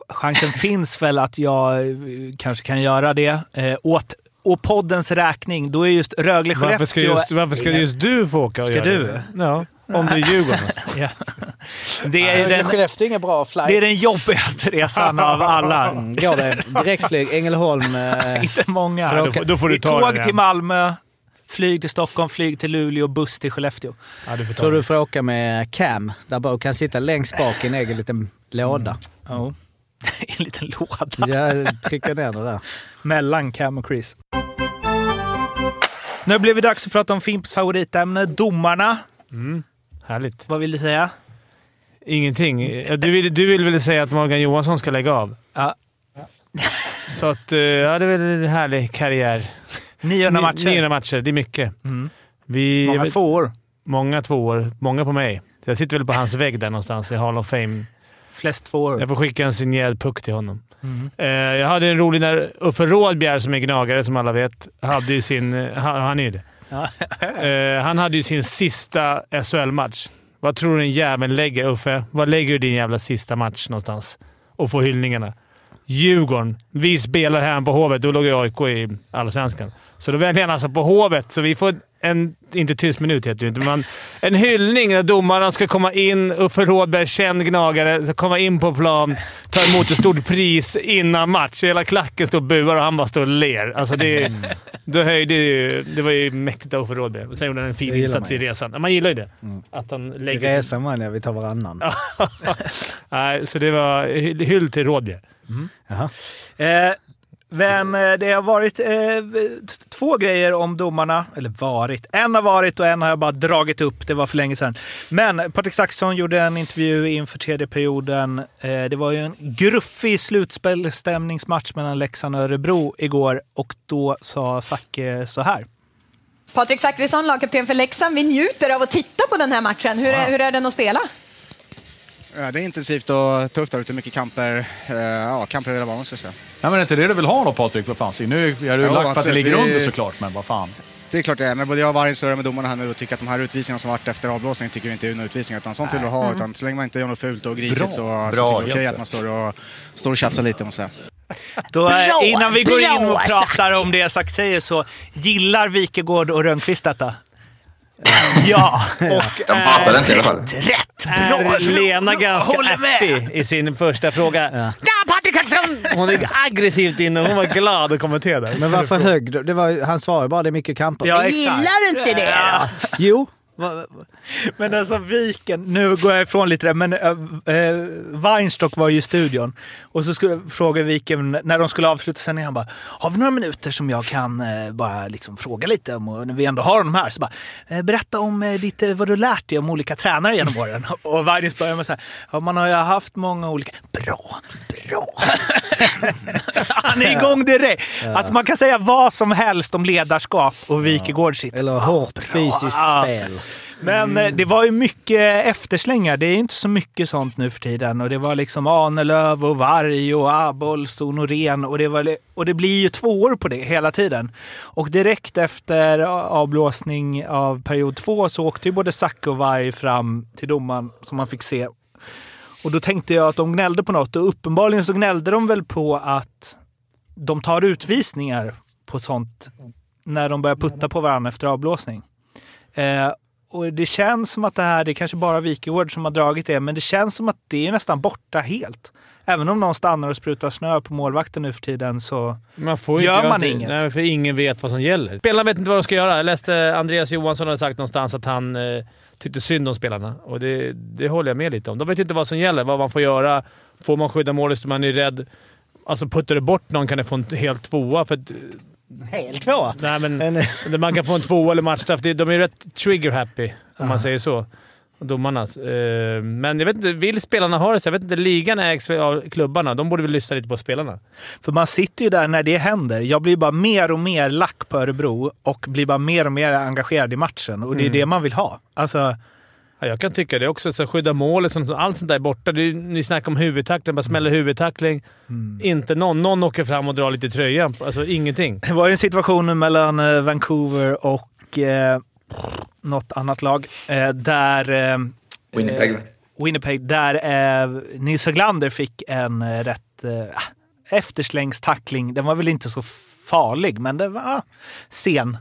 chansen <laughs> finns väl att jag eh, kanske kan göra det. Eh, åt och poddens räkning, då är just Rögle-Skellefteå... Varför ska, just, varför ska just du få åka och Ska göra du? det? Ja, om du är Djurgården. <laughs> Ja. Det är, den, Skellefteå är ingen bra flight. det är den jobbigaste resan av alla. Mm, Går det direktflyg Ängelholm? Eh, <laughs> Inte många. Då får- då får du ta tåg den igen. till Malmö, flyg till Stockholm, flyg till Luleå, buss till Skellefteå. Ja, du får tror du får åka med Cam där och kan sitta längst bak i en egen liten låda. Ja. <laughs> en liten låda Jag trycker ner det där. mellan Cam och Chris. Nu blev det dags att prata om Fimps favoritämne, domarna. Härligt. Vad vill du säga? Ingenting. Ja, Du vill, du vill väl säga att Morgan Johansson ska lägga av? Ja. Så att, eh, ja, det är väl en härlig karriär. 900 Ni- matcher. 900 matcher. Det är mycket. Mm. Vi, Många tvåor. Många tvåor. Många på mig. Så jag sitter väl på hans vägg där någonstans i Hall of Fame. Flest tvåor. Jag får skicka en signerad puck till honom. Mm. Eh, jag hade en rolig när Uffe Rådbjer, som är gnagare som alla vet, hade ju sin... eh, Han, han är ju det. <laughs> Eh, han hade ju sin sista SHL-match. Vad tror du den jäveln lägger, Uffe? Vad lägger du din jävla sista match någonstans? Och får hyllningarna. Djurgården. Vi spelar här på Hovet. Då låg AIK i Allsvenskan. Så då väljer han alltså på Hovet, så vi får en... Inte tyst minut heter det inte, men en hyllning där domarna ska komma in. Uffe Rådberg, känd gnagare, ska komma in på plan, ta emot ett stort pris innan match. Hela klacken står och buar och han bara står och ler. Alltså det, då höjde ju, det var ju mäktigt av Uffe Rådberg. Och Sen gjorde han en fin insats i resan. Man gillar ju det. Att han lägger sig. resan man, ja, vi tar varannan. <laughs> Nej, så det var hy- hyll till Rådbjer. Eh, men eh, det har varit eh, två grejer om domarna. Eller varit. En har varit och en har jag bara dragit upp. Det var för länge sedan. Men Patrik Saxton gjorde en intervju inför tredje perioden. Eh, det var ju en gruffig slutspelsstämningsmatch mellan Leksand och Örebro igår och då sa Zacke så här. Patrik Zackrisson, lagkapten för Leksand. Vi njuter av att titta på den här matchen. Hur är, hur är den att spela? Ja, det är intensivt och tufft där ute. Mycket kamper. Eh, Ja, kamper över hela banan ska jag säga. Ja, men är inte det du vill ha då Patrik? Vad fan, så nu är du Jo, lagt för att det ligger Vi- under såklart, men vad fan. Det är klart det är, men både jag och Vargen surrar med domarna här nu och tycker att de här utvisningarna som varit efter avblåsning tycker vi inte är några utvisningar. Utan sånt vill vi ha. Utan så länge man inte gör något fult och grisigt Bra. så, så Bra, tycker jag det okej helt att man står och, står och tjafsar lite måste jag säga. Då, eh, innan vi går in och bra, pratar om det Zack säger så gillar Wikegård och Rönnqvist detta? Ja! Och <laughs> De hatar det inte i alla fall. rätt! Är Lena ganska Håller med. ärtig i sin första fråga? Ja! Hon är aggressivt inne och hon var glad att kommentera det. Men varför högg? Var, han svarade bara det är mycket kamper. Ja, gillar du inte det då? Jo. Men alltså Viken, nu går jag ifrån lite där, men äh, Weinstock var ju i studion. Och så skulle fråga Viken, när de skulle avsluta sändningen, han bara “Har vi några minuter som jag kan äh, bara liksom fråga lite om, och när vi ändå har dem här?” Så bara äh, “Berätta om äh, lite vad du lärt dig om olika tränare genom åren.” <laughs> Och Weinstock började med så här “Ja, man har ju haft många olika...” Bra, bra! <laughs> han är igång direkt! Alltså man kan säga vad som helst om ledarskap och Wikegård sitter. Eller hårt fysiskt Ah. spel. Men mm. det var ju mycket efterslängar. Det är inte så mycket sånt nu för tiden. Och det var liksom Ahnelöv och Varg och Abols och Norén. Och det, var, och det blir ju två år på det hela tiden. Och direkt efter avblåsning av period två så åkte ju både Zacke och Varg fram till domaren som man fick se. Och då tänkte jag att de gnällde på något. Och uppenbarligen så gnällde de väl på att de tar utvisningar på sånt när de börjar putta på varandra efter avblåsning. Eh, och det känns som att det här, det är kanske bara Wikegård som har dragit det, men det känns som att det är nästan borta helt. Även om någon stannar och sprutar snö på målvakten nu för tiden så Man gör man det. inget. Nej, för ingen vet vad som gäller. Spelarna vet inte vad de ska göra. Jag läste Andreas Johansson hade sagt någonstans att han eh, tyckte synd om spelarna. Och det, det håller jag med lite om. De vet inte vad som gäller, vad man får göra. Får man skydda målet så man är rädd. Alltså puttar du bort någon kan du få en helt tvåa. För att, Helt två. nej, men, man kan få en tvåa eller matchstraff. De är rätt trigger-happy, om man säger så. Domarna. Eh, Men jag vet inte, vill spelarna ha det så? Jag vet inte, ligan ägs av klubbarna. De borde väl lyssna lite på spelarna. För man sitter ju där när det händer. Jag blir bara mer och mer lack på Örebro och blir bara mer och mer engagerad i matchen. Och det är Mm. det man vill ha. Alltså, Ja, jag kan tycka det också. Så skydda målet, sånt, allt sånt där är borta. Det är, ni snackar om huvudtackling, bara smäller huvudtackling. Inte någon. Någon åker fram och drar lite i tröjan. Alltså ingenting. det var ju en situation mellan eh, Vancouver och eh, något annat lag eh, där... Eh, Winnipeg. eh, Winnipeg, där eh, Nils Höglander fick en eh, rätt eh, efterslängstackling. Den var väl inte så farlig, men det var ah, sen.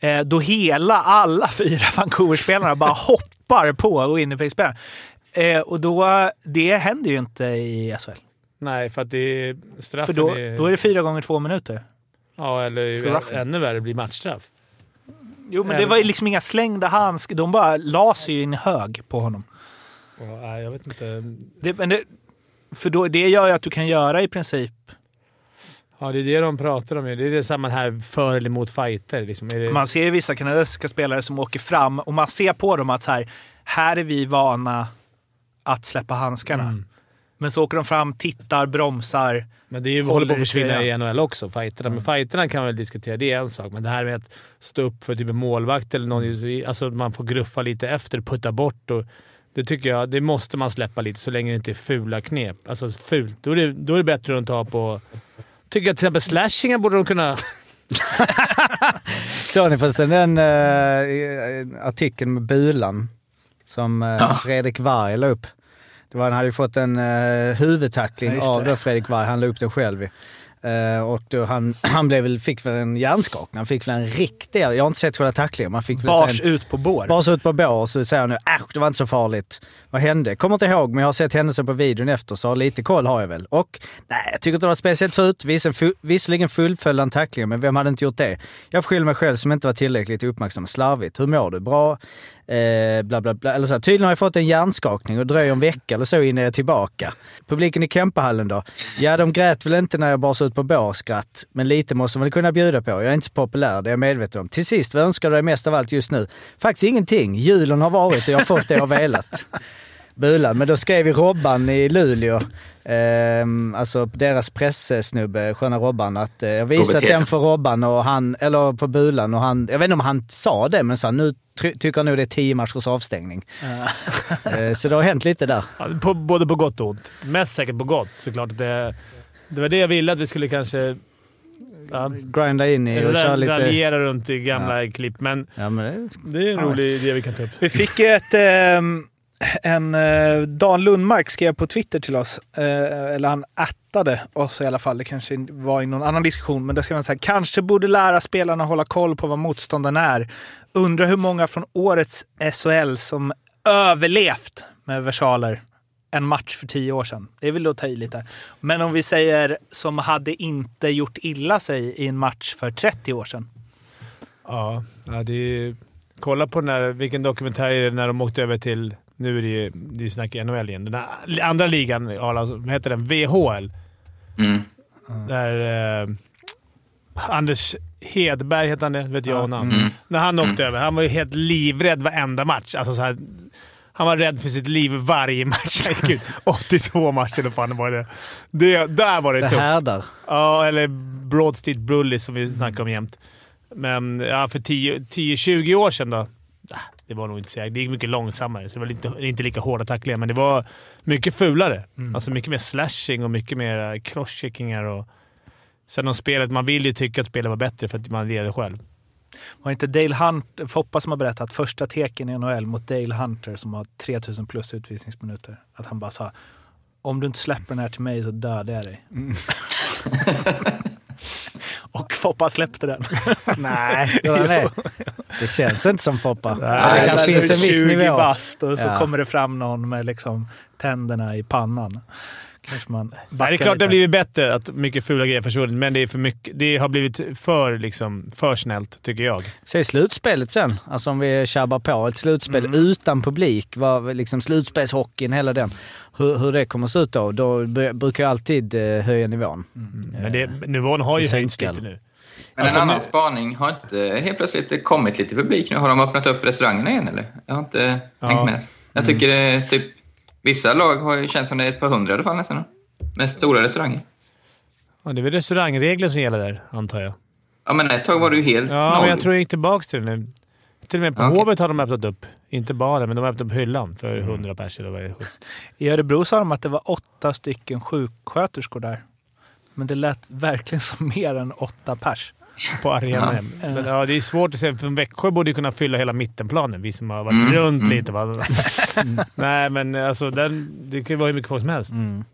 Eh, då hela, alla <laughs> fyra Vancouver-spelarna bara hoppar på Winnipeg-spelaren. Eh, och då, det händer ju inte i SHL. Nej, för att det straffen För då, är... då är det fyra gånger två minuter. Ja, eller ännu värre, blir matchstraff. Jo, men det var ju liksom inga slängda handskar. De bara la sig i en hög på honom. Ja, jag vet inte. Det, men det, för då, det gör ju att du kan göra i princip... Ja, det är det de pratar om. Det är det samma här för eller mot fighter. Liksom. Det... Man ser ju vissa kanadensiska spelare som åker fram och man ser på dem att så här, här är vi vana att släppa handskarna. Mm. Men så åker de fram, tittar, bromsar. Men det är ju, håller på att försvinna i NHL också, fighterna. Men fighterna kan man väl diskutera, det är en sak. Men det här med att stå upp för typ en målvakt eller någon, alltså man får gruffa lite efter, putta bort. Och, det tycker jag, det måste man släppa lite så länge det inte är fula knep. Alltså fult. Då är det, då är det bättre att ta på... Tycker jag till exempel slashingar borde de kunna... <laughs> Såg ni förresten den uh, artikeln med Bulan som uh, Fredrik Varg la upp? Det var, han hade ju fått en uh, huvudtackling Ja, av då Fredrik Varg. Han la upp den själv. Uh, och han, <clears throat> han blev väl, fick väl en hjärnskakning. Han fick väl en riktig... Jag har inte sett själva tacklingen. Man fick Bars en, ut på bår. Bars ut på bår och så säger han nu äsch, det var inte så farligt. Vad hände? Kommer inte ihåg, men jag har sett händelsen på videon efter så lite koll har jag väl. Och nej, jag tycker inte det var speciellt fult. Visserligen fullföljde han tacklingen, men vem hade inte gjort det? Jag skyller mig själv som inte var tillräckligt uppmärksam. Slarvigt. Hur mår du? Bra? Eh, bla bla bla. Eller så här, tydligen har jag fått en hjärnskakning och dröjer en vecka eller så innan jag är tillbaka. Publiken i Kempehallen då? Ja, de grät väl inte när jag bars ut på bårskratt, men lite måste man väl kunna bjuda på. Jag är inte så populär, det är jag medveten om. Till sist, vad önskar du dig mest av allt just nu? Faktiskt ingenting. Julen har varit och jag har fått det jag velat. Bulan. Men då skrev ju Robban i Luleå, ehm, alltså deras pressnubbe, sköna Robban, att eh, jag visat den för Robban och han, eller på Bulan och han, jag vet inte om han sa det, men så här, nu tycker han nog det är tio matchers avstängning. <laughs> Eh, så det har hänt lite där. Ja, på, både på gott och ont. Mest säkert på gott såklart. Det, det var det jag ville att vi skulle kanske... Ja, Grinda in i och köra lite... raljera runt i gamla klipp, men Ja, men det, det är en rolig idé vi kan ta upp. Vi fick ju ett... ehm, en eh, Dan Lundmark skrev på Twitter till oss, eh, eller han attade oss i alla fall. Det kanske var i någon annan diskussion, men det han så säga. Kanske borde lära spelarna hålla koll på vad motståndaren är. Undrar hur många från årets SHL som överlevt med versaler en match för tio år sedan. Det är väl att ta i lite. Men om vi säger som hade inte gjort illa sig i en match för 30 år sedan. Ja, ja det är, kolla på den här, vilken dokumentär är det när de åkte över till... Nu är det ju det är snack i NHL igen. Den andra ligan, vad heter den? VHL. Mm. Där... Eh, Anders Hedberg heter han det, vet jag namn. Mm. När han åkte över. Han var ju helt livrädd varenda match. Alltså så här, han var rädd för sitt liv varje match han gick ut. <laughs> 82 matcher eller fan var det. det. Där var det, det tufft. härdar. Ja, eller Broad Street Bullies som vi snackar om jämt. Men ja, för 10 10-20 år sedan då. Det var nog inte så. Det gick mycket långsammare, så det var inte, inte lika hårda tacklingar. Men det var mycket fulare. Alltså mycket mer slashing och mycket mer crosscheckingar. Och sen om spelet. Man vill ju tycka att spelet var bättre för att man leder själv. Var det inte Dale Hunter, Foppa som har berättat första teken i NHL mot Dale Hunter som har 3000 plus utvisningsminuter? Att han bara sa om du inte släpper den här till mig så dödar jag dig. <laughs> <laughs> <laughs> Och Foppa släppte den. <laughs> Nej, <laughs> det det. Känns inte som Foppa. Nej, det kanske finns en viss 20 nivå. bast och så Ja. kommer det fram någon med liksom tänderna i pannan. Kanske man Nej, det är klart det har blivit bättre att mycket fula grejer försvunnit, men det, är för mycket, det har blivit för, liksom, för snällt, tycker jag. Se slutspelet sen, alltså om vi tjabbar på. Ett slutspel Mm. utan publik, var liksom slutspelshockeyn, hela den. Hur, hur det kommer att se ut då, då br- brukar jag alltid eh, höja nivån. Men det, nivån har ju höjts lite nu. Men Alltså, en annan nu- spaning, har inte helt plötsligt kommit lite publik nu? Har de öppnat upp restaurangerna igen eller? Jag har inte Ja. hängt med. Jag tycker det är typ... Vissa lag har ju känts som det är ett par hundra i alla fall nästan. Med stora restauranger. Ja, det är väl restaurangregler som gäller där, antar jag. Ja, men ett tag var ju helt Ja, noll. men jag tror jag gick tillbaka till det nu. Till och med på Okej. Hovet har de öppnat upp. Inte bara, men de har öppnat upp hyllan för 100 pers eller vad. I Örebro sa de att det var åtta stycken sjuksköterskor där. Men det lät verkligen som mer än åtta pers. På arenan. Ja. Men, ja, det är svårt att säga, för Växjö borde ju kunna fylla hela mittenplanen. Vi som har varit Mm, runt mm. lite. Va? <laughs> Nej, men alltså, den, det kan ju vara hur mycket folk som helst. Mm.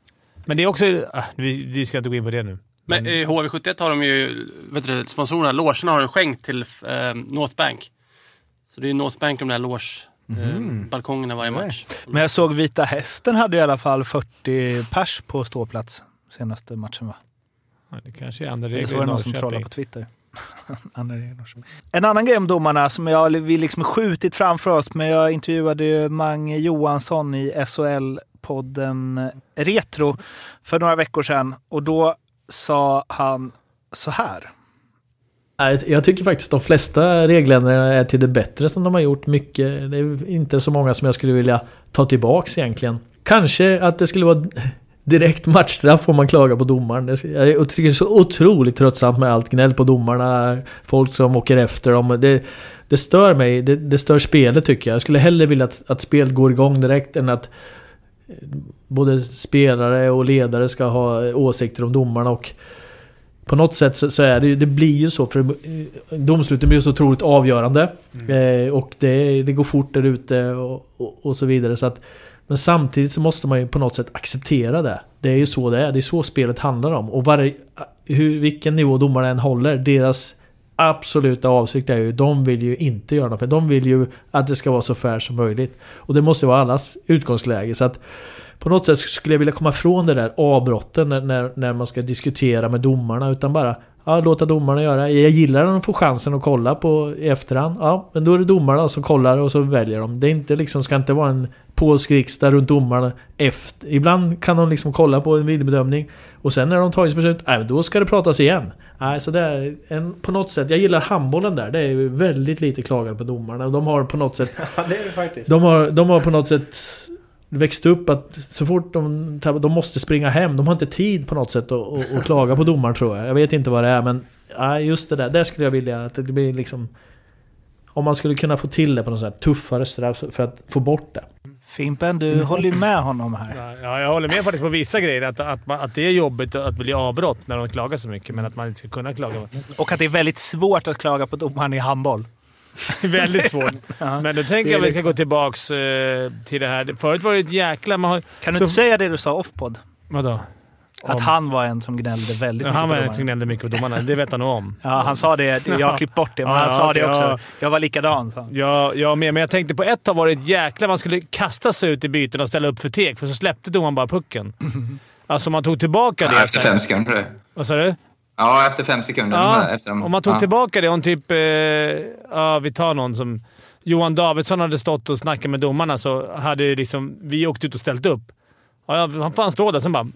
Men det är också... Ah, vi, vi ska inte gå in på det nu. Men i HV71 har de ju, vet du, sponsorerna, logerna har de skänkt till eh, North Bank. Så det är North Bank de där loge, eh, balkongerna varje match. Men jag såg Vita Hästen hade i alla fall 40 pers på ståplats senaste matchen va? Ja, det kanske är andra regler var i det någon som trollade på Twitter. <laughs> En annan grej om domarna som jag, vi liksom skjutit framför oss, men jag intervjuade ju Mange Johansson i SHL-podden Retro för några veckor sedan och då sa han så här. Jag tycker faktiskt de flesta regeländringarna är till det bättre som de har gjort. Mycket, det är inte så många som jag skulle vilja ta tillbaks egentligen. Kanske att det skulle vara direkt matchstraff om man klagar på domaren. Jag tycker det är så otroligt tröttsamt med allt gnäll på domarna. Folk som åker efter dem. Det, det stör mig. Det, det stör spelet tycker jag. Jag skulle hellre vilja att, att spelet går igång direkt än att eh, både spelare och ledare ska ha åsikter om domarna och på något sätt så, så är det det blir ju så för eh, domsluten blir så otroligt avgörande. Eh, och det, det går fort där ute och, och, och så vidare. Så att, men samtidigt så måste man ju på något sätt acceptera det. Det är ju så det är. Det är så spelet handlar om. Och varje, hur, vilken nivå domarna än håller, deras absoluta avsikt är ju, de vill ju inte göra något. De vill ju att det ska vara så fair som möjligt. Och det måste vara allas utgångsläge. Så att på något sätt skulle jag vilja komma ifrån det där avbrotten när, när, när man ska diskutera med domarna. Utan bara ja, låta domarna göra. Jag gillar när de får chansen att kolla på i efterhand. Ja, men då är det domarna som kollar och så väljer de. Det är inte liksom, ska inte vara en polsk riksdag runt domarna efter. Ibland kan de liksom kolla på en videobedömning. Och sen när de tagit beslut, nej, då ska det pratas igen. Nej, så det är en, på något sätt, jag gillar handbollen där. Det är väldigt lite klagan på domarna. De har på något sätt... <laughs> Ja, det är det faktiskt. De har, de har på något sätt växt upp att så fort de de måste springa hem. De har inte tid på något sätt att, att, att klaga på domaren tror jag. Jag vet inte vad det är men ja, just det där. Där skulle jag vilja att det blir liksom... Om man skulle kunna få till det på något sätt tuffare straff för att få bort det. Fimpen, du håller ju med honom här. Ja, jag håller med faktiskt på vissa grejer. Att, att, man, att det är jobbigt att bli avbrott när de klagar så mycket, men att man inte ska kunna klaga. Och att det är väldigt svårt att klaga på domaren i handboll. <laughs> Väldigt svårt. <laughs> Men då tänker jag att vi ska gå tillbaks eh, till det här. Förut var det ett jäkla... Man har, Kan du så- inte säga det du sa off-podd? Vadå? Att Om- han var en som gnällde väldigt Ja, mycket han var en som gnällde mycket på domarna. Det vet han nog om. <laughs> Ja, han sa det. Jag har klippt bort det, men han sa det också. Ja. Jag var likadan, sa han. Ja, jag med. Men jag tänkte på ett tag var det ett jäkla... Man skulle kasta sig ut i byten och ställa upp för tek, för så släppte domaren bara pucken. Alltså man tog tillbaka det. Ja, efter fem sekunder. Vad sa du? Ja, efter fem sekunder. Ja, efter de, om man tog ja. tillbaka det. Om typ... Eh, ja, vi tar någon som... Johan Davidsson hade stått och snackat med domarna så hade liksom vi åkt ut och ställt upp. Ja, han får han stå där, sen bara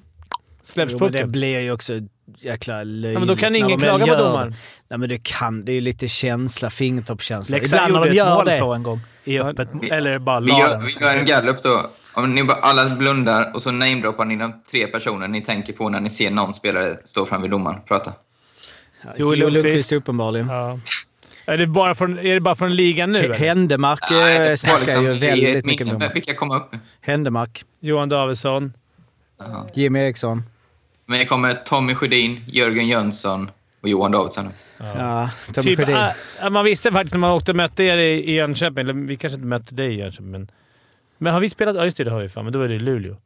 släpps men det pucken. blir ju också jäkla löjligt. Ja, men då kan ingen klaga på domaren. Nej men det kan, det är ju lite känsla, fingertoppskänsla. Leksand gjorde de ett mål det. så en gång. I öppet, Vi- eller bara Vi gör, vi gör en gallup då. Om ni bara, alla blundar och så namedroppar ni de tre personer ni tänker på när ni ser någon spelare stå framvid domaren och prata. Joel Lundqvist uppenbarligen. Ja. Är det bara från, är det bara från ligan nu? eller? Händemark det eh, snackar liksom ju väldigt mycket med. Vilka kommer upp? Händemark, Johan Davidsson. Jimmy Eriksson. Men det kommer Tommy Sjödin, Jörgen Jönsson och Johan Davidsson. Ja, Tommy Typ, Sjödin. äh, man visste faktiskt när man åkte och mötte er i, i Jönköping, eller vi kanske inte mötte dig i Jönköping, men... Men har vi spelat? Ja, just det. Det har vi fan. Men då är det i Luleå.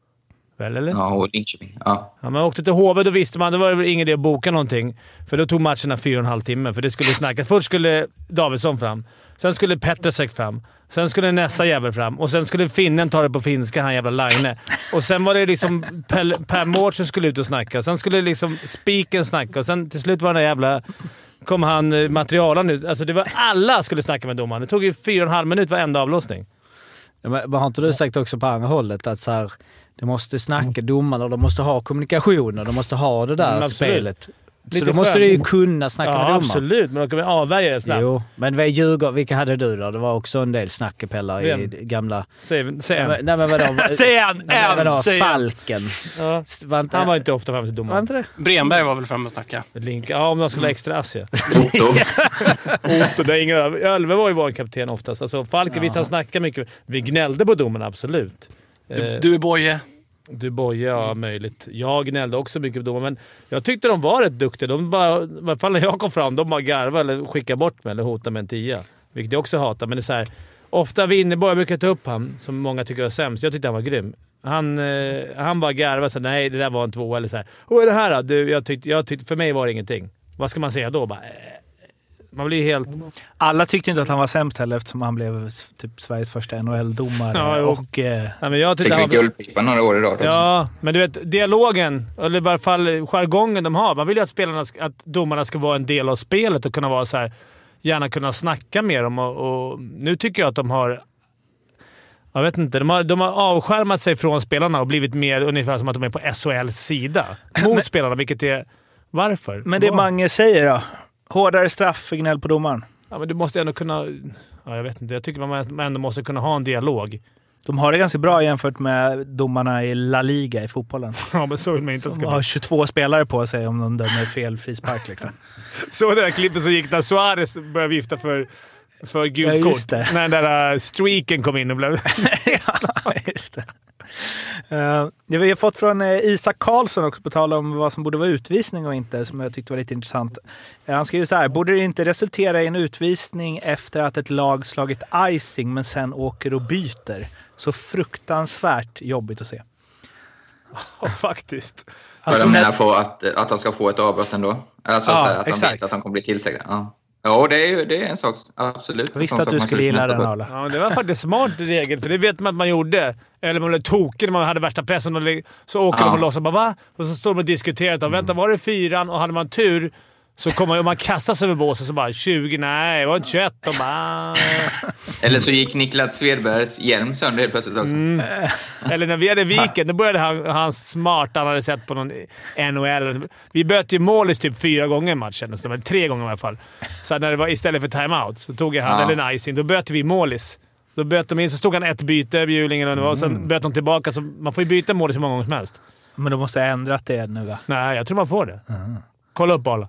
Väl, eller? Ja, och Linköping. Ja. Ja, man åkte till HV, då visste man. Då var det väl ingen idé att boka någonting. För då tog matcherna fyra och en halv timme, för det skulle snackas. Först skulle Davidsson fram. Sen skulle Petrasek fram. Sen skulle nästa jävel fram. Och sen skulle finnen ta det på finska, han jävla Line. Och sen var det liksom Per, per Mårts som skulle ut och snacka. Sen skulle liksom Spiken snacka och sen till slut var den där jävla... kom han eh, materialen ut. Alltså det var alla skulle snacka med domaren. Det tog ju fyra och en halv minut varenda avlossning. Men har inte du sagt också på andra hållet? Att så här, de måste snacka domarna, de måste ha kommunikation och de måste ha det där Mm, spelet. Så då måste du ju kunna snacka Ja, med domaren. absolut. Men då kan vi avvärja det snabbt. Jo, men vad är Djurgården, vilka hade du då? Det var också en del snackepellar i gamla... Säg, säg en. Nej men vadå? <laughs> Säg en! Nej, men En! vadå? Säg en! Falken. Ja. Var inte, Han var inte ofta framme till var domaren. inte det? Bremberg var väl framme och snackade. Link. Ja, om de skulle ha extra ass ja. Otto. <laughs> Otto, det är inga Ölve var ju vår kapten oftast. Alltså, Falken, visst han snackade mycket. Vi gnällde på domarna, absolut. Du, Eh, du är Boje. Du Boje, ja möjligt. Jag gnällde också mycket på domarna, men jag tyckte de var rätt duktiga. De bara, I alla fall när jag kom fram, de bara garvade eller skickade bort mig eller hotade med en tia. Vilket jag också hatar, men det är så här, Ofta Winnerborg, jag brukar ta upp han som många tycker är sämst. Jag tyckte han var grym. Han, eh, han bara garvade såhär, nej det där var en tvåa. Eller såhär. Vad är det här då? Du, jag tyckte, jag tyckte, för mig var det ingenting. Vad ska man säga då? Bara, eh, man blir helt... Alla tyckte inte att han var sämst heller eftersom han blev typ Sveriges första NHL-domare. Ja, jo. och, eh, Ja, men jag tyckte Fick han guldpipa några år i rad. Ja, men du vet dialogen, eller i varje fall jargongen de har. Man vill ju att, spelarna, att domarna ska vara en del av spelet och kunna vara så här, gärna kunna snacka med dem. Och, och nu tycker jag att de har... Jag vet inte. De har, de har avskärmat sig från spelarna och blivit mer ungefär som att de är på SHLs sida mot spelarna, vilket är... Varför? men det Var- Mange säger då? Hårdare straff för gnäll på domaren. Ja, men du måste ändå kunna... Ja, jag vet inte. Jag tycker man ändå måste kunna ha en dialog. De har det ganska bra jämfört med domarna i La Liga i fotbollen. <laughs> Ja, men så vill man inte Som ska har vara. 22 spelare på sig om de dömer fel frispark. Liksom. <laughs> Så det där klippet som gick när Suarez började vifta för, för Ja, gult just kort. När den där uh, streaken kom in och blev... <laughs> ja, just det. Det vi har fått från eh, Isak Karlsson också på tal om vad som borde vara utvisning och inte, som jag tyckte var lite intressant. Eh, han skriver så här, borde det inte resultera i en utvisning efter att ett lag slagit icing men sen åker och byter? Så fruktansvärt jobbigt att se. <laughs> Ja, faktiskt. För Alltså, de när- menar på att, att de ska få ett avbrott ändå. Alltså Ja, så här, att de exakt. vet att de kommer bli tillsagda. Ja, ja det, är, det är en sak. Absolut. Jag visste att du skulle gilla den. Arla. Ja, men det var faktiskt smart regel, för det vet man att man gjorde. Eller man blev tokig när man hade värsta pressen. Och så åker Ja. de och låtsas bara va? Och så står de och diskuterar. Och, Vänta, var det fyran? Och hade man tur så kommer man, kastas över båset så bara 20, nej det var inte 21. De bara. <laughs> Eller så gick Niklas Svedbergs hjälm sönder helt plötsligt också. Mm. Eller när vi hade Viken, då började han, han smart. Han hade sett på någon NHL. Vi böt ju målis typ fyra gånger i matchen. Så det var tre gånger i alla fall. Så när det var istället för timeout så tog jag han, Ja. eller en icing. Då böt vi målis. Då böt de in, så stod han ett byte, Bjurling eller vad det var, och Mm. sen böt de tillbaka. Så man får ju byta målis hur många gånger som helst. Men de måste ha ändrat det nu va? Nej, jag tror man får det. Kolla upp Arla.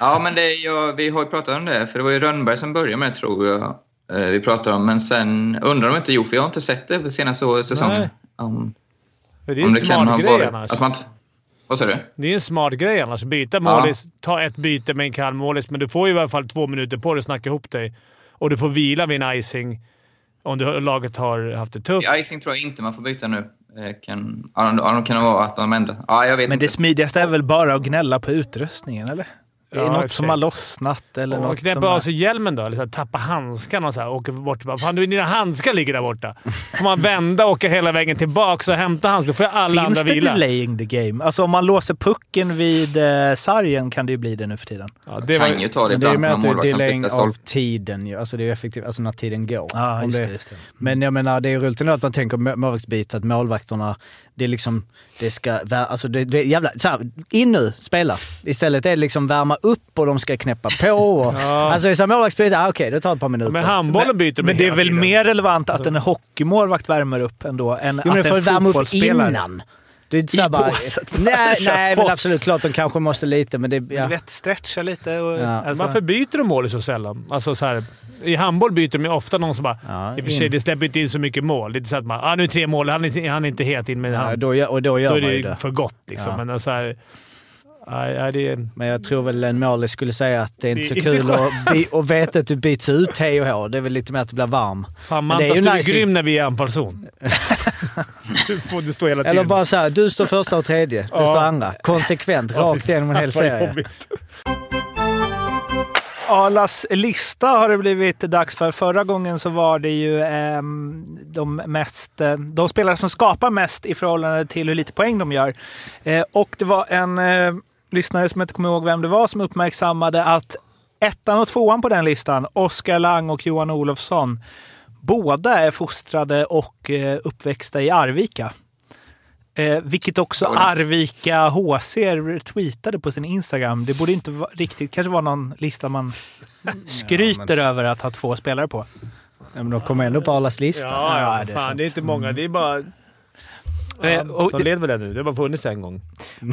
Ja, men det, ja, vi har ju pratat om det. För det var ju Rönnberg som började med det, tror jag. eh, Vi pratade om. Men sen undrar de inte gjort, för jag har inte sett det på senaste säsongen. Nej. Om, Det är om en det smart grej varit- annars. Att man, vad sa du? Det är en smart grej annars. Byta målis, ta ett byte med en kall målis, men du får ju i alla fall två minuter på dig att snacka ihop dig. Och du får vila vid en icing om du, laget har haft det tufft. I icing tror jag inte man får byta nu. Eh, Kan, ja, ja, kan det vara att de ändrar. Ja, jag vet Men det inte. smidigaste är väl bara att gnälla på utrustningen, eller? Är Ja, det i och något som har lossnat eller Och något knäppa av sig hjälmen då, eller så här, tappa handskarna och så här, åka bort. Bara, Fan, du, dina handskar ligger där borta. får man vända och åka hela vägen tillbaka och hämta handskar. Då får alla Finns andra det vila. delaying the game? Alltså om man låser pucken vid eh, sargen kan det ju bli det nu för tiden. Ja, det kan ju ta det Men det är ju ibland för att det är delaying av tiden ju. Alltså det är ju effektivt, alltså när tiden går. Ja, Om just det. Just det. Men jag menar, det är ju ändå att man tänker må- målvaktsbyte, att målvakterna, det är liksom, det ska, alltså det, det är jävla, så här, in nu, spela. Istället är det liksom värma upp och de ska knäppa på. Och, Ja. Alltså så här, målvaktsbyte, ah, okej det tar ett par minuter. Men handbollen byter de Men det är väl tiden. mer relevant att en hockeymålvakt värmer upp ändå än Jo men att det får en värma upp fotbollsspelare... innan. Det är inte så I bara, båset. Nej, nej men absolut, klart de kanske måste lite men det... Du Ja. vet, stretcha lite och... Ja. Alltså, Varför byter de mål så sällan? Alltså så här, I handboll byter de ju ofta någon som bara... Ja, I och för sig, in. det släpper inte in så mycket mål. Det är inte så att man... Ah, nu är tre mål. Han är, han är inte het in med Ja, hand. då, gör- och då gör Då är man det ju det. för gott liksom. Ja. Men så här, nej, nej, det. Men jag tror väl en målis skulle säga att det är inte så Det är kul inte att, by- att veta att du byts ut hej och hå. Det är väl lite mer att du blir varm. Fan Men det är ju du är nice. grym när vi är anfallszon. <laughs> du får du står hela tiden. Eller bara så här, du står första och tredje, du Ja. står andra. Konsekvent, <laughs> Ja, rakt igenom en hel <laughs> serie. Arlas lista har det blivit dags för. Förra gången så var det ju ehm, de, mest, eh, de spelare som skapar mest i förhållande till hur lite poäng de gör. Eh, och det var en eh, lyssnare som jag inte kommer ihåg vem det var som uppmärksammade att ettan och tvåan på den listan, Oskar Lang och Johan Olofsson, båda är fostrade och eh, uppväxta i Arvika. Eh, vilket också. Arvika HC tweetade på sin Instagram. Det borde inte vara riktigt, kanske vara någon lista man skryter över att ha två spelare på. Ja, men de kommer ändå på Arlas lista. Ja, ja, Ja, det är fan. Det är inte många. Det är bara... Ja, Eh, och de det- leder väl det nu? Det har bara funnits en gång. <laughs>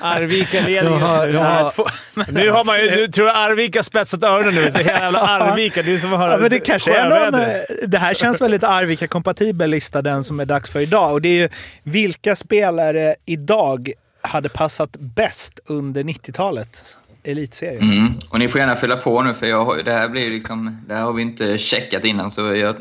Arvika leder De har- har- Nu har man ju... Nu tror jag Arvika spetsat öronen nu. Det är jävla Arvika. Det är som att höra Ja, men det kanske är någon, eh, det här känns väldigt Arvika-kompatibel lista, den som är dags för idag. Och det är ju vilka spelare idag hade passat bäst under 90-talet? Elitserien. Mm. Och ni får gärna fylla på nu, för jag, har- det här blir ju liksom, det här har vi inte checkat innan. Så jag, jag,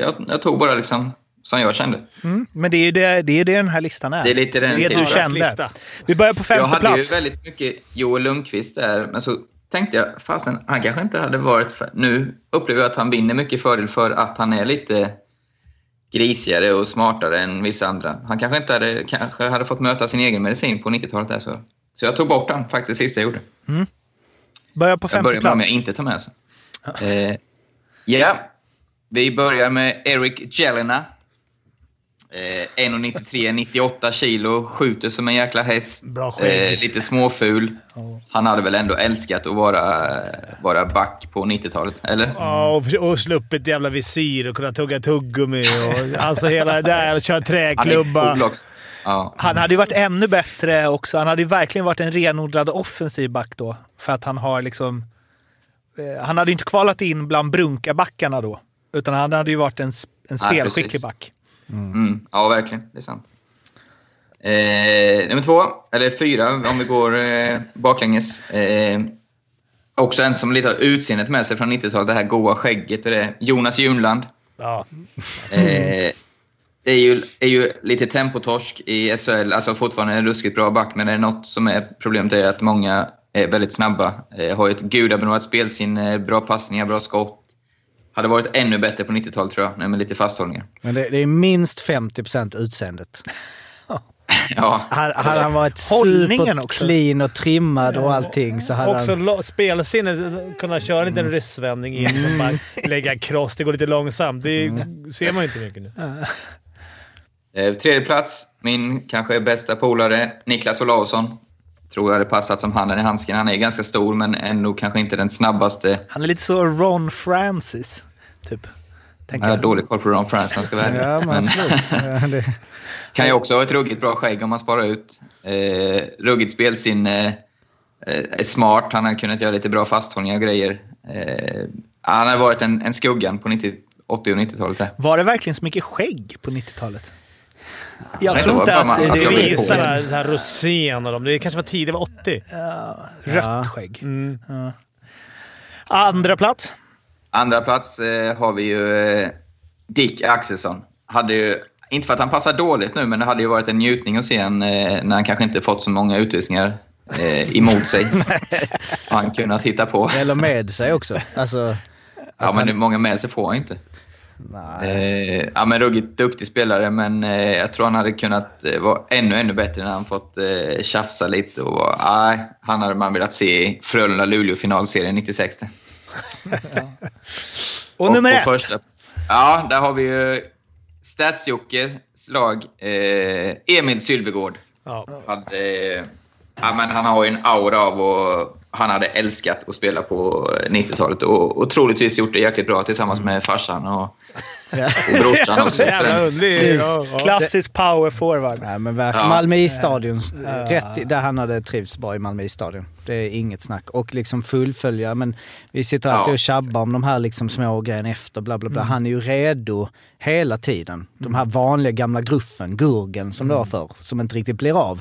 jag, jag tog bara liksom som jag kände. Mm. Men det är ju det, det, är det den här listan är. Det är lite den det du kände. Vi börjar på femte Jag hade plats. ju väldigt mycket Joel Lundqvist där, men så tänkte jag, fasen, han kanske inte hade varit... För, nu upplever jag att han vinner mycket fördel för att han är lite grisigare och smartare än vissa andra. Han kanske inte hade, kanske hade fått möta sin egen medicin på 90-talet. Där, så. så jag tog bort han faktiskt sista jag gjorde. Mm. Börjar på Jag femte börjar med om plats. jag inte tar med så. Eh, ja, vi börjar med Eric Jelena. Eh, 1,93, 98 kilo, skjuter som en jäkla häst. Bra. Eh, lite småful. Han hade väl ändå älskat att vara, vara back på 90-talet, eller? Ja, och, och sluppit jävla visir och kunna tugga tuggummi och alltså hela det där. Och köra träklubba. Ja. Han hade ju varit ännu bättre också. Han hade ju verkligen varit en renodlad offensiv back då. För att han har liksom... Eh, han hade ju inte kvalat in bland brunkabackarna då. Utan han hade ju varit en, en spelskicklig back. Mm, ja, verkligen. Det är sant. Eh, nummer två, eller fyra om vi går eh, baklänges. Eh, också en som lite har utseendet med sig från 90-talet, det här goa skägget. Det är Jonas Junland. Ja. Eh, är, ju, är ju lite tempotorsk i SHL, alltså fortfarande en ruskigt bra back, men det är något som är problemet är att många är väldigt snabba. Eh, har ett gudabenådat spelsinne, bra passningar, bra skott. Hade varit ännu bättre på 90-talet tror jag, med lite fasthållningar. Men det, det är minst 50% utseendet. <laughs> Ja. Hade, hade han varit också. super-clean och trimmad och allting så hade Också han... lo- spelsinnet. Kunna köra en liten ryssvändning in och bara <laughs> lägga cross. Det går lite långsamt. Det ser man ju inte mycket nu. Eh, tredje plats, min kanske bästa polare, Niklas Olausson. Tror jag hade passat som handen i handsken. Han är ganska stor, men ändå kanske inte den snabbaste. Han är lite så Ron Francis, typ. Tänker Jag har dålig koll på Ron Francis ska vara. Ja, men Men <laughs> kan ju också ha ett ruggigt bra skägg om man sparar ut. Eh, ruggigt spelsinne. Eh, är smart. Han har kunnat göra lite bra fasthållningar och grejer. Eh, han har varit en, en skuggan på 90, 80 och 90-talet. där. Var det verkligen så mycket skägg på 90-talet? Jag Nej, tror inte att bara det, att det Visar det här, här Rosén och dem. Det kanske var tidigt, det var 80. Rött Ja. skägg. Mm. Ja. Andra plats. Andra plats eh, har vi ju eh, Dick Axelsson. Hade ju, inte för att han passar dåligt nu, men det hade ju varit en njutning att se han eh, när han kanske inte fått så många utvisningar eh, emot sig. <laughs> han kunnat hitta på. Eller med sig också. Alltså, Ja, men det är många med sig får han inte. Eh, ja, men ruggigt duktig spelare, men eh, jag tror han hade kunnat eh, vara ännu, ännu bättre när han fått eh, tjafsa lite. Och, nej, han hade man velat se i Frölunda-Luleå-finalserien 96. <laughs> Och, nummer på ett. Första, ja, där har vi ju Stats-Jockes lag, eh, Emil Sylvegård. Ja. Hade, eh, ja, men han har ju en aura av och han hade älskat att spela på eh, 90-talet och, och troligtvis gjort det jäkligt bra tillsammans med farsan och, och brorsan också. <laughs> Jävla underlig. Ja, ja. Klassisk power forward. nej, men verkligen. Ja. Malmö isstadion. Rätt i, där han hade trivts bra i Malmö isstadion. Det är inget snack. Och liksom fullfölja. Men vi sitter alltid Ja. och tjabbar om de här liksom små grejerna efter. Bla, bla, bla. Han är ju redo hela tiden. De här vanliga gamla gruffen, Gurgen som det var förr, som inte riktigt blir av.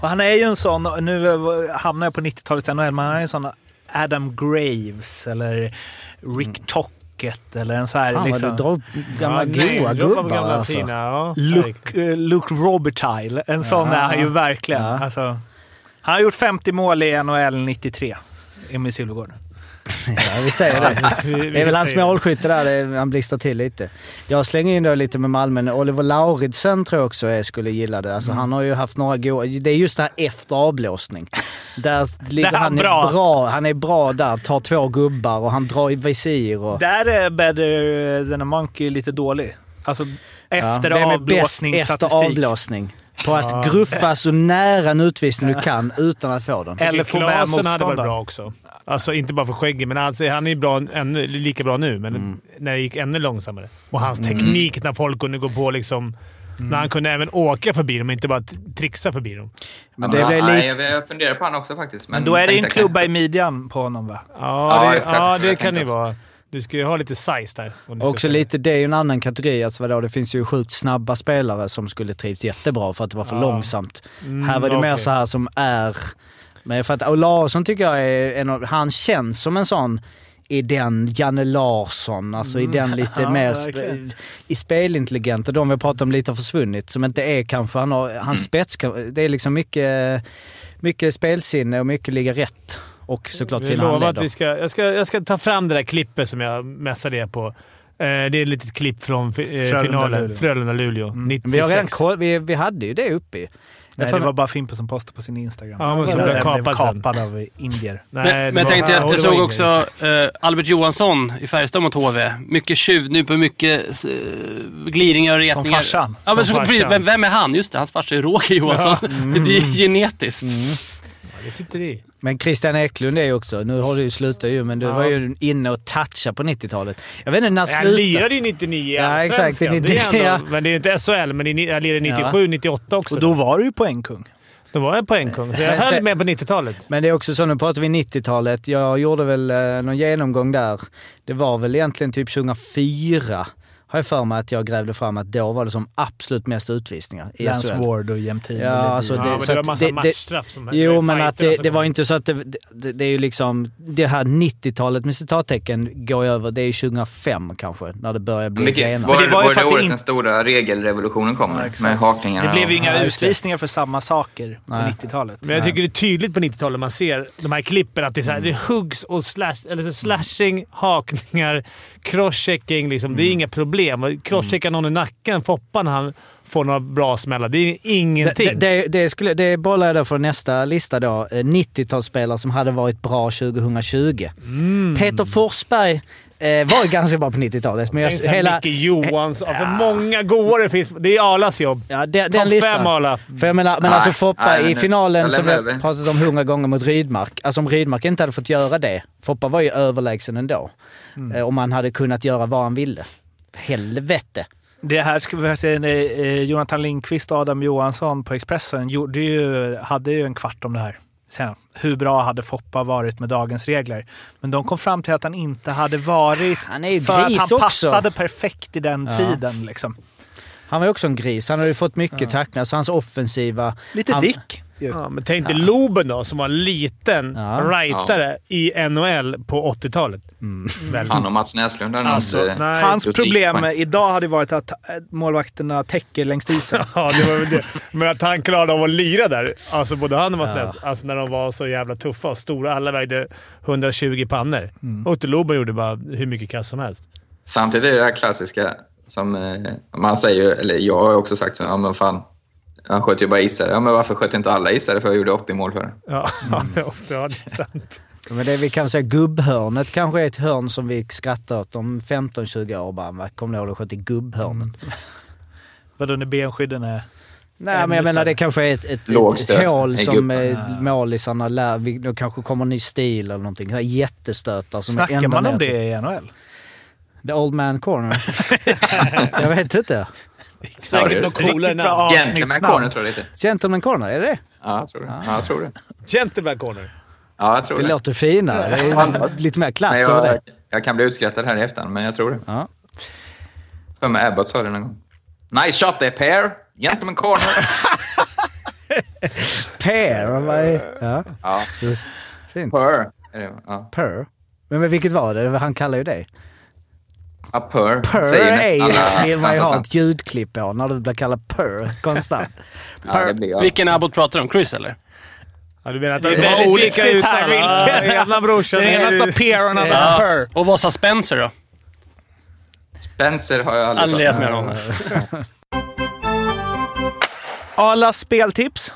Och han är ju en sån, nu hamnar jag på 90-talets NHL, men han är en sån Adam Graves eller Rick Tockett eller en så här Fan liksom, vad du drar upp gamla nej, goa gubbar gamla alltså. Fina, ja, Luke, eh, Luke Robitaille. En sån Ja. är han ju verkligen. Ja. Alltså, han har gjort 50 mål i NHL 93, Emil Sylvegård. <laughs> Ja, vi säger det. Det är väl hans målskytte där, han blixtrar till lite. Jag slänger in då lite med Malmö. Oliver Lauridsen tror jag också är, skulle gilla det. Alltså, Han har ju haft några goa... Det är just det här efter avblåsning. Där <laughs> ligger han bra. Är bra. Han är bra där, tar två gubbar och han drar i visir. Och, Där är Better than a Monkey lite dålig. Alltså efter bäst avblåsning efter avblåsning? På att gruffa så nära en utvisning du kan utan att få den. Eller få med Klasen hade varit motståndaren. bra också. Alltså inte bara för skägget, men alltså, han är bra, ännu, lika bra nu, men Mm. när det gick ännu långsammare. Och hans teknik när folk kunde gå på liksom... När han kunde även åka förbi dem, inte bara trixa förbi dem. Men Ja, det blir nej, lite... jag, jag funderar på honom också faktiskt. Men, Men då är det en klubba i midjan på honom va? Ja, Ja, det, exakt. ja, Jag det kan det vara. Du ska ju ha lite size där. Också lite, det är ju en annan kategori. Alltså vadå, det finns ju sjukt snabba spelare som skulle trivts jättebra för att det var för Ja. långsamt. Mm, här var det mer okej. så här som är... Men för att Olausson tycker jag är en av, Han känns som en sån i den Janne Larsson, alltså i den lite Mm. <laughs> Ja, mer verkligen. sp- i spelintelligenta, de vi pratat om lite har försvunnit, som inte är kanske, han har, Mm. hans spets, det är liksom mycket, mycket spelsinne och mycket ligga rätt. Och såklart fina lovar att vi ska, jag, ska, jag ska ta fram det där klippet som jag messade er på. Eh, det är ett litet klipp från eh, finalen. Frölunda-Luleå. 96. Vi, har redan koll, vi, vi hade ju det uppe i. Nej, det var bara Fimpen som postade på sin Instagram. Ja, men som blev kapad kapad av indier. Men, men jag tänkte, jag, jag såg också eh, Albert Johansson i Färjestad mot HV. Mycket tjuvnyp och mycket uh, glidningar och retningar. Som farsan. Ja, men Som så, farsan. vem, vem är han? Just det, hans farsa är Roger Johansson. <laughs> Det är genetiskt. Det sitter i. Men Christian Eklund är ju också, nu har du ju slutat ju, men du Ja. var ju inne och touchade på 90-talet. Jag vet inte när Jag slutade... lirade ju 99 i Ja, exakt, Allsvenskan. det är 90, ändå, Men det är inte SHL, men jag lirade 97, 98 också. Och då var du ju poängkung. Då var jag poängkung. Så jag höll sen- med på 90-talet. Men det är också så, nu pratar vi 90-talet. Jag gjorde väl eh, någon genomgång där. Det var väl egentligen typ 2004, har jag för mig att jag grävde fram att då var det som absolut mest utvisningar i Lance SHL. Ward och Jämtin. Ja, alltså Ja, det, men så det var massa det- matchstraff som Jo, men att det, det var kom. inte så att det, det, det är ju liksom... Det här 90-talet med citattecken går ju över, det är ju 2005 kanske, när det börjar bli Vilket, grenar. var, Men det var var det året in- den stora regelrevolutionen kommer? exakt. med hakningarna Det blev ju inga Ja, utvisningar för samma saker på Nej. 90-talet. Men jag tycker det är tydligt på 90-talet man ser de här klippen att det, är så här, det huggs och slash, eller slashing, hakningar, crosschecking. Liksom. Det är inga problem. Crosschecka någon i nacken, Foppan, han får några bra smällar. Det är ingenting. Det, det, det, skulle, det bollar jag då för nästa lista då. Eh, 90-talsspelare som hade varit bra 2020. Mm. Peter Forsberg eh, var ganska bra på 90-talet. Men jag, Tänk här hela, Micke Johansson. För många goare finns. Det är Arlas jobb. ja, den, Topp listan. fem Arla. För jag menar, men Nej, alltså Foppa nej, men i finalen jag som vi har pratat om hundra gånger mot Rydmark. Alltså om Rydmark inte hade fått göra det. Foppa var ju överlägsen ändå. Mm. Eh, Om man hade kunnat göra vad han ville. Helvete. Det här ska vi säga, eh, Jonathan Lindqvist och Adam Johansson på Expressen gjorde ju, hade ju en kvart om det här. Sen, hur bra hade Foppa varit med dagens regler? Men de kom fram till att han inte hade varit... Han är ju för att han också. passade perfekt i den Ja. tiden. Liksom. Han var ju också en gris. Han hade ju fått mycket tacklingar, så hans offensiva... Lite han, dick. Ja, men tänk dig Loben då, som var liten Ja. rightare i NHL på 80-talet. Väl. Han och Mats Näslund nog Alltså, inte nej. Hans problem lika poäng. idag hade varit att eh, målvakterna täcker längs isen. <laughs> Ja, det var väl det. Men att han klarade av att lira där. Alltså både han och Mats Ja. Näs, alltså när de var så jävla tuffa och stora. Alla vägde 120 pannor. Mm. Och Loben gjorde bara hur mycket kast som helst. Samtidigt är det det här klassiska som eh, man säger, eller jag har också sagt så, ja men fan, han sköt ju bara isare. Ja men varför sköt inte alla isare för jag gjorde 80 mål för det? Ja, <laughs> Mm. ofta, ja det är sant. Men det vi kan säga, gubbhörnet kanske är ett hörn som vi skrattar åt om 15-20 år bara. Kommer ni ihåg att sköt i gubbhörnet? Vadå när benskydden är... Nej, men jag menar det kanske är ett, ett, ett hål som eh, målisarna lär... vi- Det kanske kommer en ny stil eller någonting. Jättestötar som Snackar man om det i NHL? The old man corner? <laughs> jag vet inte. Säkert något coolare namn. Gentleman corner tror jag det heter. Gentleman corner, är det det? Ja, jag tror det. Ja, jag tror det. Gentleman corner. Ja, jag tror Det det. låter finare. Det är lite mer klass Nej, över jag, det. jag kan bli utskrattad här i efterhand, men jag tror det. Ja. För mig Abbott sa det någon gång. Nice shot there, pair! Gentleman corner! <laughs> Per, vad är... Ja, ja. så, fint. Per. Ja. Per? Men, men vilket var det? Han kallar ju det. Ja, per. Per säger alla vill man ju ha ett ljudklipp på när du blir kallad per konstant. <laughs> Ja, det blir jag. Vilken Abbott pratar du om? Chris eller? Ja, du menar att Det det är var väldigt olika viktigt här uttal? Ja, vilken. Ena brorsan Den ena sa Per och den andra sa Per. Och vad sa Spencer då? Spencer har jag aldrig Aldrig läst med honom. <laughs> Arlas speltips.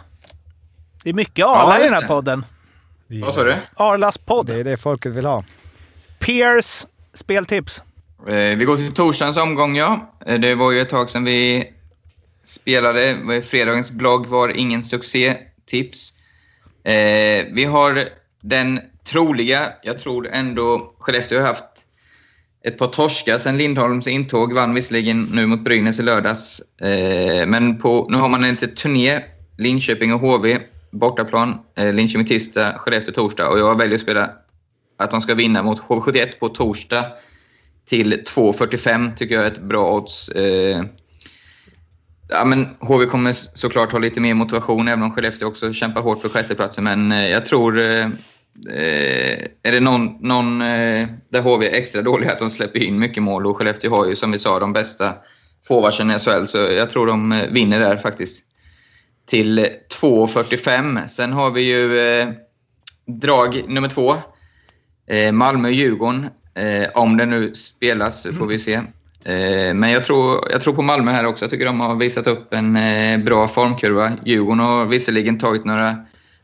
Det är mycket Arla Ja, i den här det. podden. Vad sa du? Arlas podd. Det är det folket vill ha. Peers speltips. Eh, vi går till torsdagens omgång, ja. Eh, det var ju ett tag sedan vi spelade. Eh, fredagens blogg var ingen succé-tips. Vi har den troliga, jag tror ändå Skellefteå har haft ett par torskar sen Lindholms intåg. Vann visserligen nu mot Brynäs i lördags. Men på, nu har man en liten turné. Linköping och HV bortaplan. Linköping tisdag, Skellefteå torsdag. Och jag väljer att spela att de ska vinna mot HV71 på torsdag till 2,45 tycker jag är ett bra odds. Eh, ja, men HV kommer såklart ha lite mer motivation, även om Skellefteå också kämpar hårt för sjätteplatsen. Men eh, jag tror, eh, eh är det någon, någon eh, där HV är extra dåliga, att de släpper in mycket mål. Och Skellefteå har ju, som vi sa, de bästa forwardsen i SHL, så jag tror de eh, vinner där faktiskt. Till 2.45. Sen har vi ju eh, drag nummer två. Eh, Malmö-Djurgården. Eh, om det nu spelas får vi se. Eh, men jag tror, jag tror på Malmö här också. Jag tycker de har visat upp en eh, bra formkurva. Djurgården har visserligen tagit några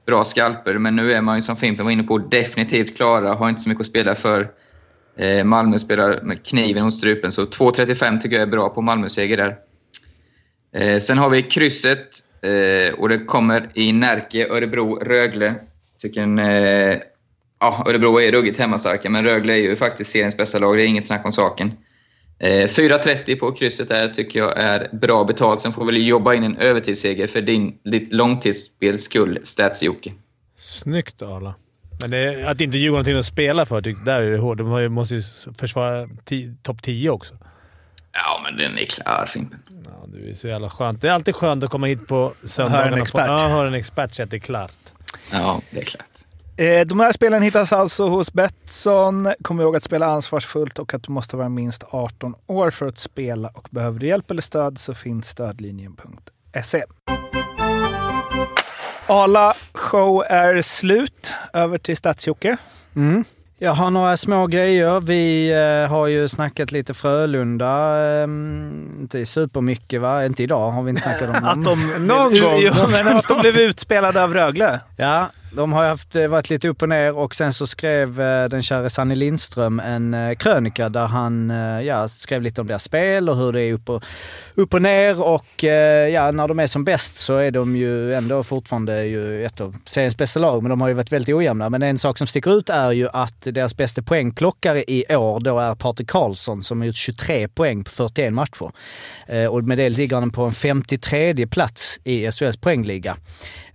bra skalper, men nu är man ju som Fimpen var inne på definitivt klara. Har inte så mycket att spela för. Eh, Malmö spelar med kniven mot strupen, så 2.35 tycker jag är bra på Malmö-seger där. Eh, sen har vi krysset eh, och det kommer i Närke, Örebro, Rögle. Tycker en, eh, ja, Örebro är ruggigt hemmastarka, men Rögle är ju faktiskt seriens bästa lag. Det är inget snack om saken. Eh, 4.30 på krysset där tycker jag är bra betalt. Sen får vi väl jobba in en övertidsseger för din, ditt långtidsspels skull, Stats-Jocke. Snyggt Arla. Men det, att inte Djurgården har någonting att spela för, tyck- där är det hårt. De ju, måste ju försvara topp 10 också. Ja, men den är klar, Fimpen. Ja, det är så jävla skönt. Det är alltid skönt att komma hit på söndagarna. En och få- expert. Ja, höra en expert så att det är klart. Ja, det är klart. Eh, De här spelen hittas alltså hos Betsson. Kom ihåg att spela ansvarsfullt och att du måste vara minst 18 år för att spela. Och behöver du hjälp eller stöd så finns stödlinjen.se. Ala show är slut. Över till Stadsjocke. Mm. Jag har några små grejer. Vi eh, har ju snackat lite Frölunda. Eh, inte supermycket va? Inte idag har vi inte snackat om <laughs> dem. Att de, Någon gång. Jo, men <laughs> att de blev utspelade av Rögle. Ja, de har haft, eh, varit lite upp och ner och sen så skrev eh, den käre Sanny Lindström en eh, krönika där han ja, skrev lite om deras spel och hur det är upp och, upp och ner och ja, när de är som bäst så är de ju ändå fortfarande ju ett av seriens bästa lag, men de har ju varit väldigt ojämna. Men en sak som sticker ut är ju att deras bästa poängplockare i år då är Patrik Karlsson som har gjort 23 poäng på 41 matcher. Och med det ligger han på en 53 plats i SHLs poängliga.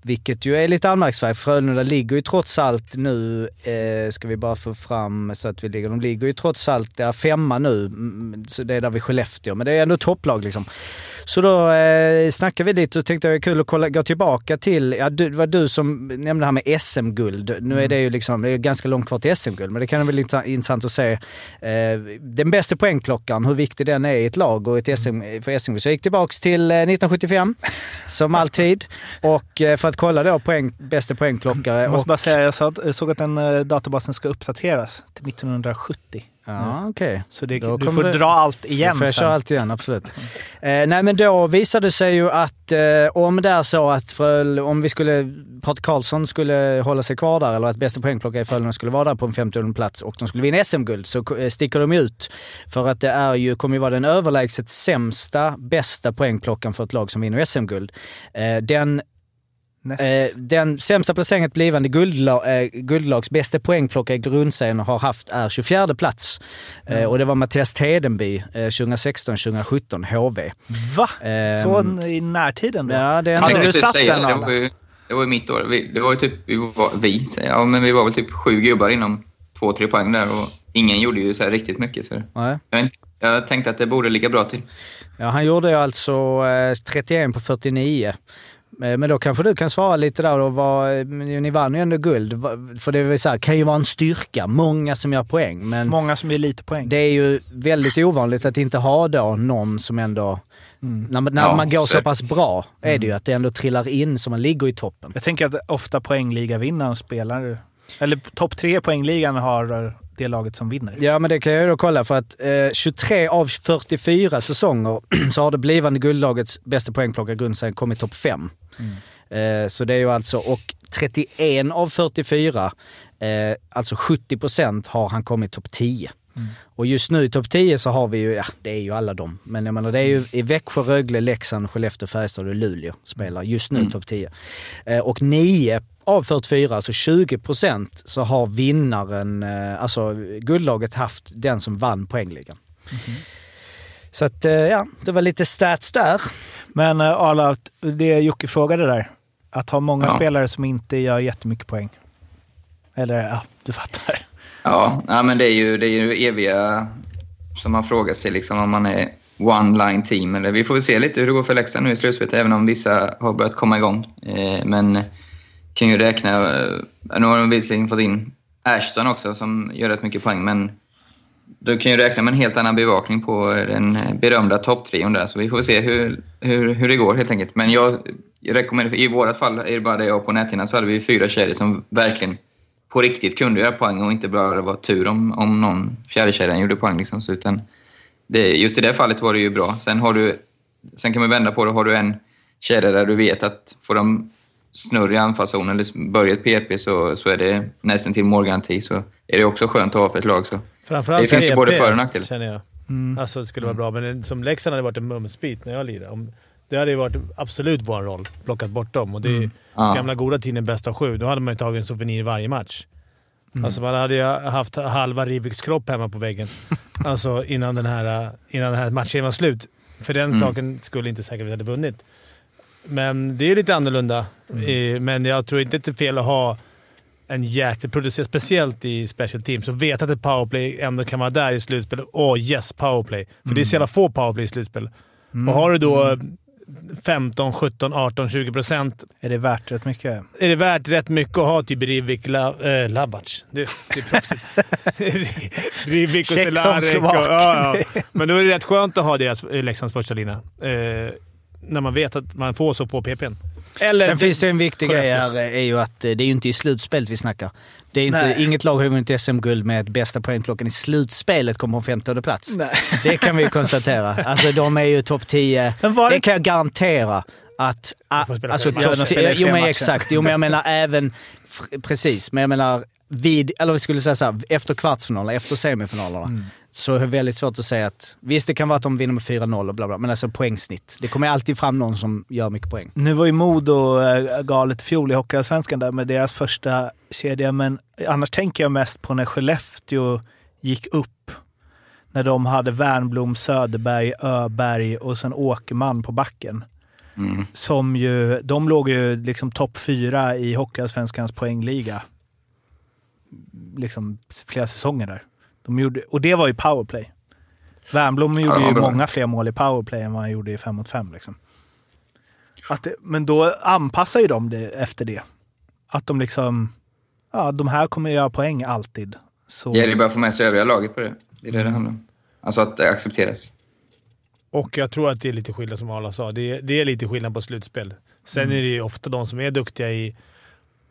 Vilket ju är lite anmärkningsvärt. Frölunda ligger ju trots allt nu, eh, ska vi bara få fram så att vi ligger, de ligger ju trots allt, ja, femma nu, mm, så det är där vid Skellefteå, men det är ändå topplag liksom. Så då eh, snackade vi lite och tänkte det var kul att kolla, gå tillbaka till, ja, du, det var du som nämnde det här med SM-guld. Nu är det ju liksom, det är ganska långt kvar till SM-guld, men det kan vara lite intressant att se. Eh, den bästa poängplockaren, hur viktig den är i ett lag och ett SM, för SM-guld. Så jag gick tillbaka till eh, 1975, <laughs> som alltid. Och eh, för att kolla då poäng, bästa poängplockare. Jag måste och, bara säga, jag jag såg att den eh, databasen ska uppdateras till 1970. Ja, okej. Så det, du får det- dra allt igen får jag sen. köra allt igen, absolut. Eh, nej men då visade det sig ju att eh, om det är så att Fröl, om vi skulle, Patrik Karlsson skulle hålla sig kvar där eller att bästa poängplockare i Frölunda skulle vara där på en 50 plats och de skulle vinna SM-guld så eh, sticker de ut. För att det är ju, kommer ju vara den överlägset sämsta, bästa poängplockaren för ett lag som vinner SM-guld. Eh, den Eh, den sämsta placeringen blivande guldla, eh, guldlags bästa poängplockare i grundserien har haft är 24 plats. Eh, och det var Mattias Tedenby eh, 2016-2017, HV. Va? Ehm, Så i närtiden då? Ja, det är Hade du satt säga, den det var, ju, det var ju mitt år. Vi, det var ju typ, vi, var, vi säger jag, ja, men vi var väl typ sju gubbar inom två, tre poäng där och ingen gjorde ju så här riktigt mycket. Så Nej. jag, jag tänkte att det borde ligga bra till. Ja, han gjorde ju alltså eh, 31 på 49. Eh, Men då kanske du kan svara lite där och vad, eh, ni vann ju ändå guld. För det så här, kan ju vara en styrka, många som gör poäng. Men Många som gör lite poäng. det är ju väldigt ovanligt att inte ha då någon som ändå... När, man- när Ja, man går så pass bra är det ju att det ändå trillar in så man ligger i toppen. Jag tänker att ofta poängligavinnaren spelar... Eller topp tre poängligan har det laget som vinner. Ja, men det kan jag ju då kolla för att eh, 23 av 44 säsonger <clears throat> så har det blivande guldlagets bästa poängplockare grundserien kommit topp 5. Eh, så det är ju alltså, och 31 av 44, eh, alltså 70 procent har han kommit topp 10. Och just nu i topp 10 så har vi ju, ja det är ju alla dem, men jag menar det är ju i Växjö, Rögle, Leksand, Skellefteå, Färjestad och Luleå spelar just nu i topp 10. Eh, och 9 av 44, alltså 20 procent, så har vinnaren, alltså guldlaget haft den som vann poängligan. Så att eh, ja, det var lite stats där. Men uh, Arla, det Jocke frågade där. Att ha många Ja. spelare som inte gör jättemycket poäng. Eller ja, du fattar. Ja, ja men det är ju det är ju eviga som man frågar sig liksom om man är one-line team. Eller vi får väl se lite hur det går för Leksand nu i slutspelet, även om vissa har börjat komma igång. Eh, men kan ju räkna... eh, Nu har de visserligen fått in Ashton också som gör rätt mycket poäng, men du kan ju räkna med en helt annan bevakning på den berömda topptrion där, så vi får se hur, hur, hur det går helt enkelt. Men jag, jag rekommenderar, i vårt fall är det bara det jag på näthinnan, så hade vi fyra tjejer som verkligen på riktigt kunde göra poäng och inte bara var tur om, om någon fjärdekedjan gjorde poäng. Liksom, så utan det, just i det fallet var det ju bra. Sen, har du, sen kan man vända på det. Har du en kedja där du vet att får de snurr i anfallszon eller börjar ett PP så, så är det nästan till målgaranti. Så är det också skönt att ha för ett lag. Så. Framförallt det finns ju både för och nackdel. känner jag. Mm. Alltså det skulle vara bra, men som Leksand hade varit en mumsbit när jag lirade. Om, det hade ju varit absolut vår roll, plockat bort dem. Och det är Mm. Ja. gamla goda tiden bästa av sju. Då hade man ju tagit en souvenir varje match. Mm. Alltså man hade ju haft halva Riviks kropp hemma på väggen. <laughs> alltså innan den här, innan den här matchen var slut. För den Mm. saken skulle inte säkert vi hade vunnit. Men det är lite annorlunda. Eh, Men jag tror inte att det är fel att ha en jäkla producent, speciellt i special teams, och veta att ett powerplay ändå kan vara där i slutspel. Åh yes, powerplay. För det är så jävla få powerplay i slutspel. Mm. Och har du då 15, 17, 18, 20 procent Är det värt rätt mycket? är det värt rätt mycket att ha typ Rivik La, äh, Labac. Det, det är proffsigt. <laughs> Rivik och Cehlarik. Ja, ja. Men då är det rätt skönt att ha deras eh, Leksands första lina. Eh, när man vet att man får så få PPn. Eller Sen finns det en viktig grej här, är ju att eh, det är ju inte i slutspelet vi snackar. Det är inte, Nej. inget lag har vunnit SM-guld med bästa poängplocken i slutspelet kommer på femtonde plats. Det kan vi ju konstatera. <laughs> Alltså de är ju topp 10. Men var det Det kan jag garantera. Att, a, spela alltså, fler matcher. topp Spela 10, i jo men exakt. Jo men jag menar även, precis, men jag menar vid, eller vi skulle säga så här, efter kvartsfinalerna, efter semifinalerna. Mm. Så är det väldigt svårt att säga att, visst det kan vara att de vinner med 4-0 och bla bla, men alltså poängsnitt. Det kommer alltid fram någon som gör mycket poäng. Nu var ju Modo eh, galet i fjol i Hockeyallsvenskan där med deras första kedja, men annars tänker jag mest på när Skellefteå gick upp. När de hade Wernbloom, Söderberg, Öberg och sen Åkerman på backen. Mm. Som ju, de låg ju liksom topp fyra i Hockeyallsvenskans poängliga. Liksom flera säsonger där. De gjorde, och det var ju powerplay. Wernbloom gjorde ju många fler mål i powerplay än vad han gjorde i 5 mot 5. Liksom. Att det, men då anpassar ju de det efter det. Att de liksom, ja de här kommer göra poäng alltid. Så, Det gäller ju bara att få med sig övriga laget på det. Det är det det handlar om. Alltså att det accepteras. Och jag tror att det är lite skillnad som Arla sa. Det är, det är lite skillnad på slutspel. Sen Mm. är det ju ofta de som är duktiga i...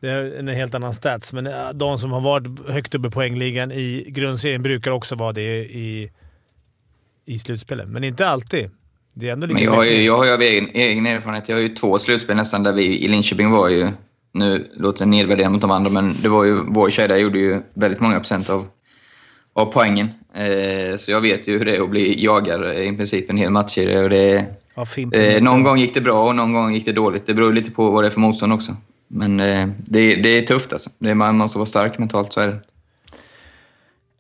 Det är en helt annan stats, men äh, de som har varit högt uppe i poängligan i grundserien brukar också vara det i, i slutspelet. Men inte alltid. Det är ändå lite Men jag har ju, jag har ju av egen, egen erfarenhet, jag har ju två slutspel nästan där vi i Linköping var ju, nu låter det nedvärderande mot de andra, men det var ju, vår kedja gjorde ju väldigt många procent av, av poängen. Eh, så jag vet ju hur det är att bli jagad i princip en hel matchserie. Och det, ja, eh, någon gång gick det bra och någon gång gick det dåligt. Det beror lite på vad det är för motstånd också. Men eh, det, det är tufft alltså. Det är, man måste vara stark mentalt, så är det.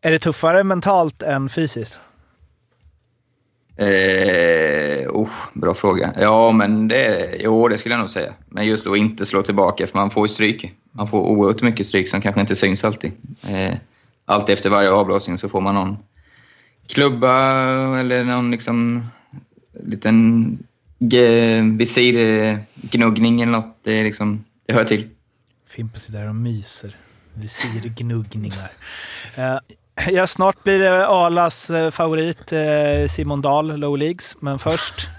Är det tuffare mentalt än fysiskt? Eh, oh, bra fråga. Ja, men det, jo, det skulle jag nog säga. Men just då inte slå tillbaka, för man får ju stryk. Man får oerhört mycket stryk som kanske inte syns alltid. Eh, allt efter varje avblåsning så får man någon klubba eller någon liksom liten visirgnuggning eller något. Det, är liksom, det hör till. Fimpen sitter där och myser. Visirgnuggningar. uh, <laughs> ja, snart blir det Arlas eh, favorit eh, Simon Dahl, Low Leagues. Men först... <laughs>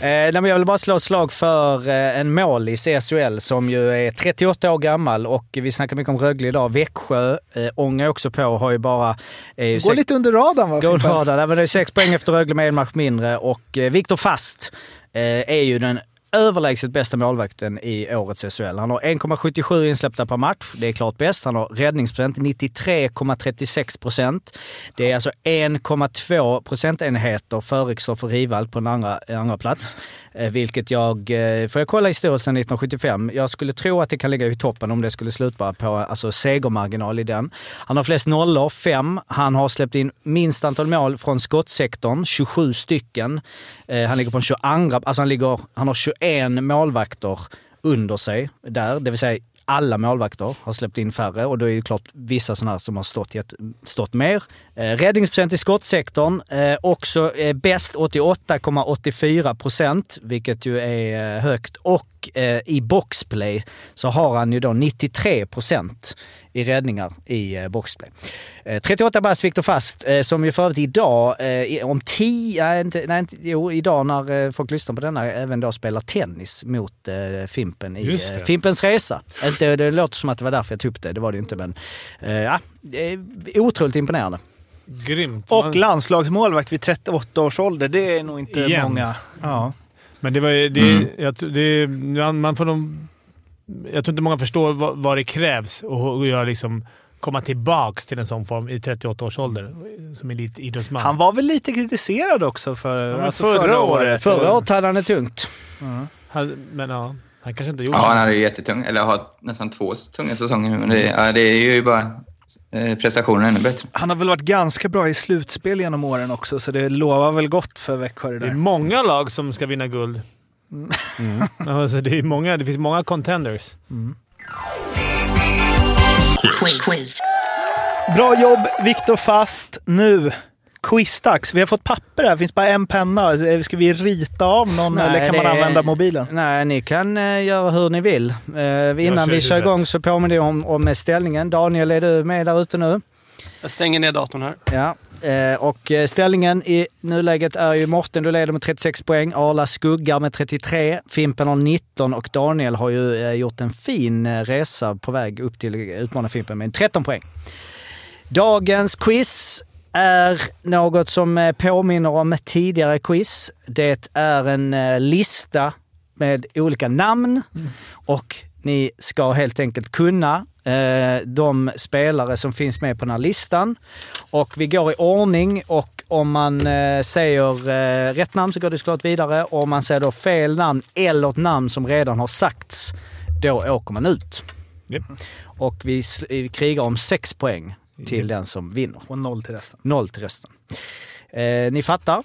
Eh, jag vill bara slå ett slag för eh, en målis i SHL som ju är 38 år gammal och vi snackar mycket om Rögle idag. Växjö eh, ångar också på och har ju bara... Eh, Går sex- lite under radarn va? Går Fimpen? radarn. Det är sex poäng efter Rögle med en match mindre och eh, Viktor Fast eh, är ju den överlägset bästa målvakten i årets SHL. Han har 1,77 insläppta per match. Det är klart bäst. Han har räddningsprocent 93,36 procent. Det är alltså 1,2 procentenheter före Kristoffer Rivald på en andra, en andra plats. Eh, vilket jag, eh, får jag kolla historiskt sedan 1975. Jag skulle tro att det kan ligga i toppen om det skulle sluta på alltså, segermarginal i den. Han har flest nollor, fem. Han har släppt in minst antal mål från skottsektorn, 27 stycken. Eh, han ligger på en 22, alltså han, ligger, han har 21 en målvakter under sig där. Det vill säga alla målvakter har släppt in färre och då är det klart vissa sådana här som har stått, gett, stått mer. Eh, räddningsprocent i skottsektorn, eh, också eh, bäst 88,84 procent, vilket ju är eh, högt. Och eh, i boxplay så har han ju då 93 procent i räddningar i eh, boxplay. Eh, 38 bast Viktor Fast, eh, som ju för övrigt idag, eh, om 10, nej, inte, nej inte, jo idag när eh, folk lyssnar på denna, även då spelar tennis mot eh, Fimpen i eh, Fimpens Resa. Inte, det låter som att det var därför jag tog upp det, det var det ju inte men eh, ja, det är otroligt imponerande. Grymt. Och landsmålvakt vid 38 års ålder, det är nog inte Igen. många. Ja. Men det var ju... Det, Mm. jag, det, man, man får nog... Jag tror inte många förstår vad, vad det krävs att göra liksom, komma tillbaks till en sån form i 38 års ålder som elitidrottsman. Han var väl lite kritiserad också för, men alltså förra förra, året. Förra året hade han det tungt. Han, men ja, han kanske inte gjort Ja, så. han hade ju jättetung, eller har nästan två tunga säsonger nu. Men det, ja, det är ju bara eh, prestationen ännu bättre. Han har väl varit ganska bra i slutspel genom åren också, så det lovar väl gott för Växjö det Det är där. många lag som ska vinna guld. Mm. <laughs> Alltså, det, är många, det finns många contenders. Bra jobb Viktor Fast. Nu, quizdags. Vi har fått papper här, det finns bara en penna. Ska vi rita av någon Nej, eller kan man använda mobilen? Nej, ni kan eh, göra hur ni vill. Eh, innan kör vi kör igång så påminner jag om, om ställningen. Daniel, är du med där ute nu? Jag stänger ner datorn här. Ja, och eh, ställningen i nuläget är ju Morten, du leder med 36 poäng. Arla skuggar med 33. Fimpen har 19 och Daniel har ju eh, gjort en fin eh, resa på väg upp till utmana Fimpen med 13 poäng. Dagens quiz är något som eh, påminner om tidigare quiz. Det är en eh, lista med olika namn och ni ska helt enkelt kunna eh, de spelare som finns med på den här listan. Och vi går i ordning och om man eh, säger eh, rätt namn så går det såklart vidare. Och om man säger då fel namn eller ett namn som redan har sagts, då åker man ut. Japp. Och vi, krigar om sex poäng till den som vinner. Och noll till resten. Noll till resten. Eh, ni fattar?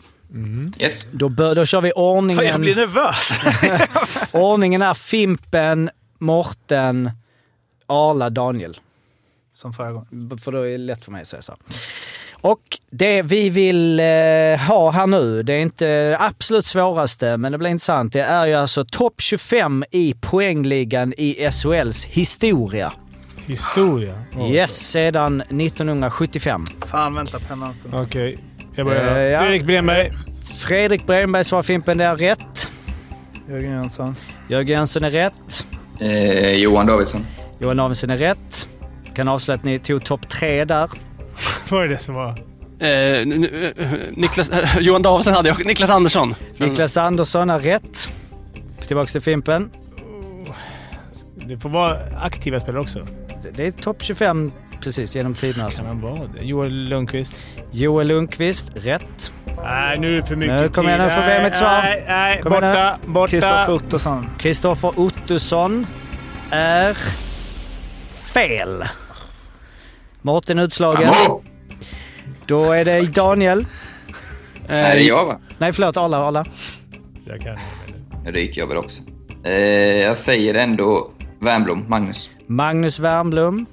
Yes. Då, bör, då kör vi ordningen. Fan, jag blir nervös. <laughs> Ordningen är Fimpen, Morten, Arla, Daniel. Som förra gången. För då är det lätt för mig att säga så. Och det vi vill eh, ha här nu, det är inte det absolut svåraste, men det blir intressant. Det är ju alltså topp 25 i poängligan i SHLs historia. Historia. Oj. <gasps> Yes, sedan 1975. Fan, vänta pennan. För... Okej, jag börjar. Eh, ja. Fredrik Bremberg. Fredrik Bremberg svarar Fimpen, det är rätt. Jörgen Jönsson. Jörgen Jönsson är rätt. Eh, Johan Davidsson. Johan Davidsson är rätt. Kan avslöja att ni tog topp tre där. <laughs> Vad är det som var? Eh, eh, Niklas, eh, Johan Davidsson hade jag. Niklas Andersson. Niklas Andersson är rätt. Tillbaks till Fimpen. Det får vara aktiva spelare också. Det är topp 25 precis genom tiderna. Alltså. Kan man vara det? Joel Lundqvist. Joel Lundqvist, rätt. Nej, nu är det för mycket Nu, kom igen, nu får be ett svar. Nej, nej, borta, borta. Kristoffer Ottosson. Kristoffer Ottosson är fel. Mårten utslagen. Då är det Daniel. Nej, det är jag va? Nej, förlåt. Arla. Arla. Jag kan. Ryker jag väl också. Eh, jag säger ändå Wernbloom, Magnus. Magnus Wernbloom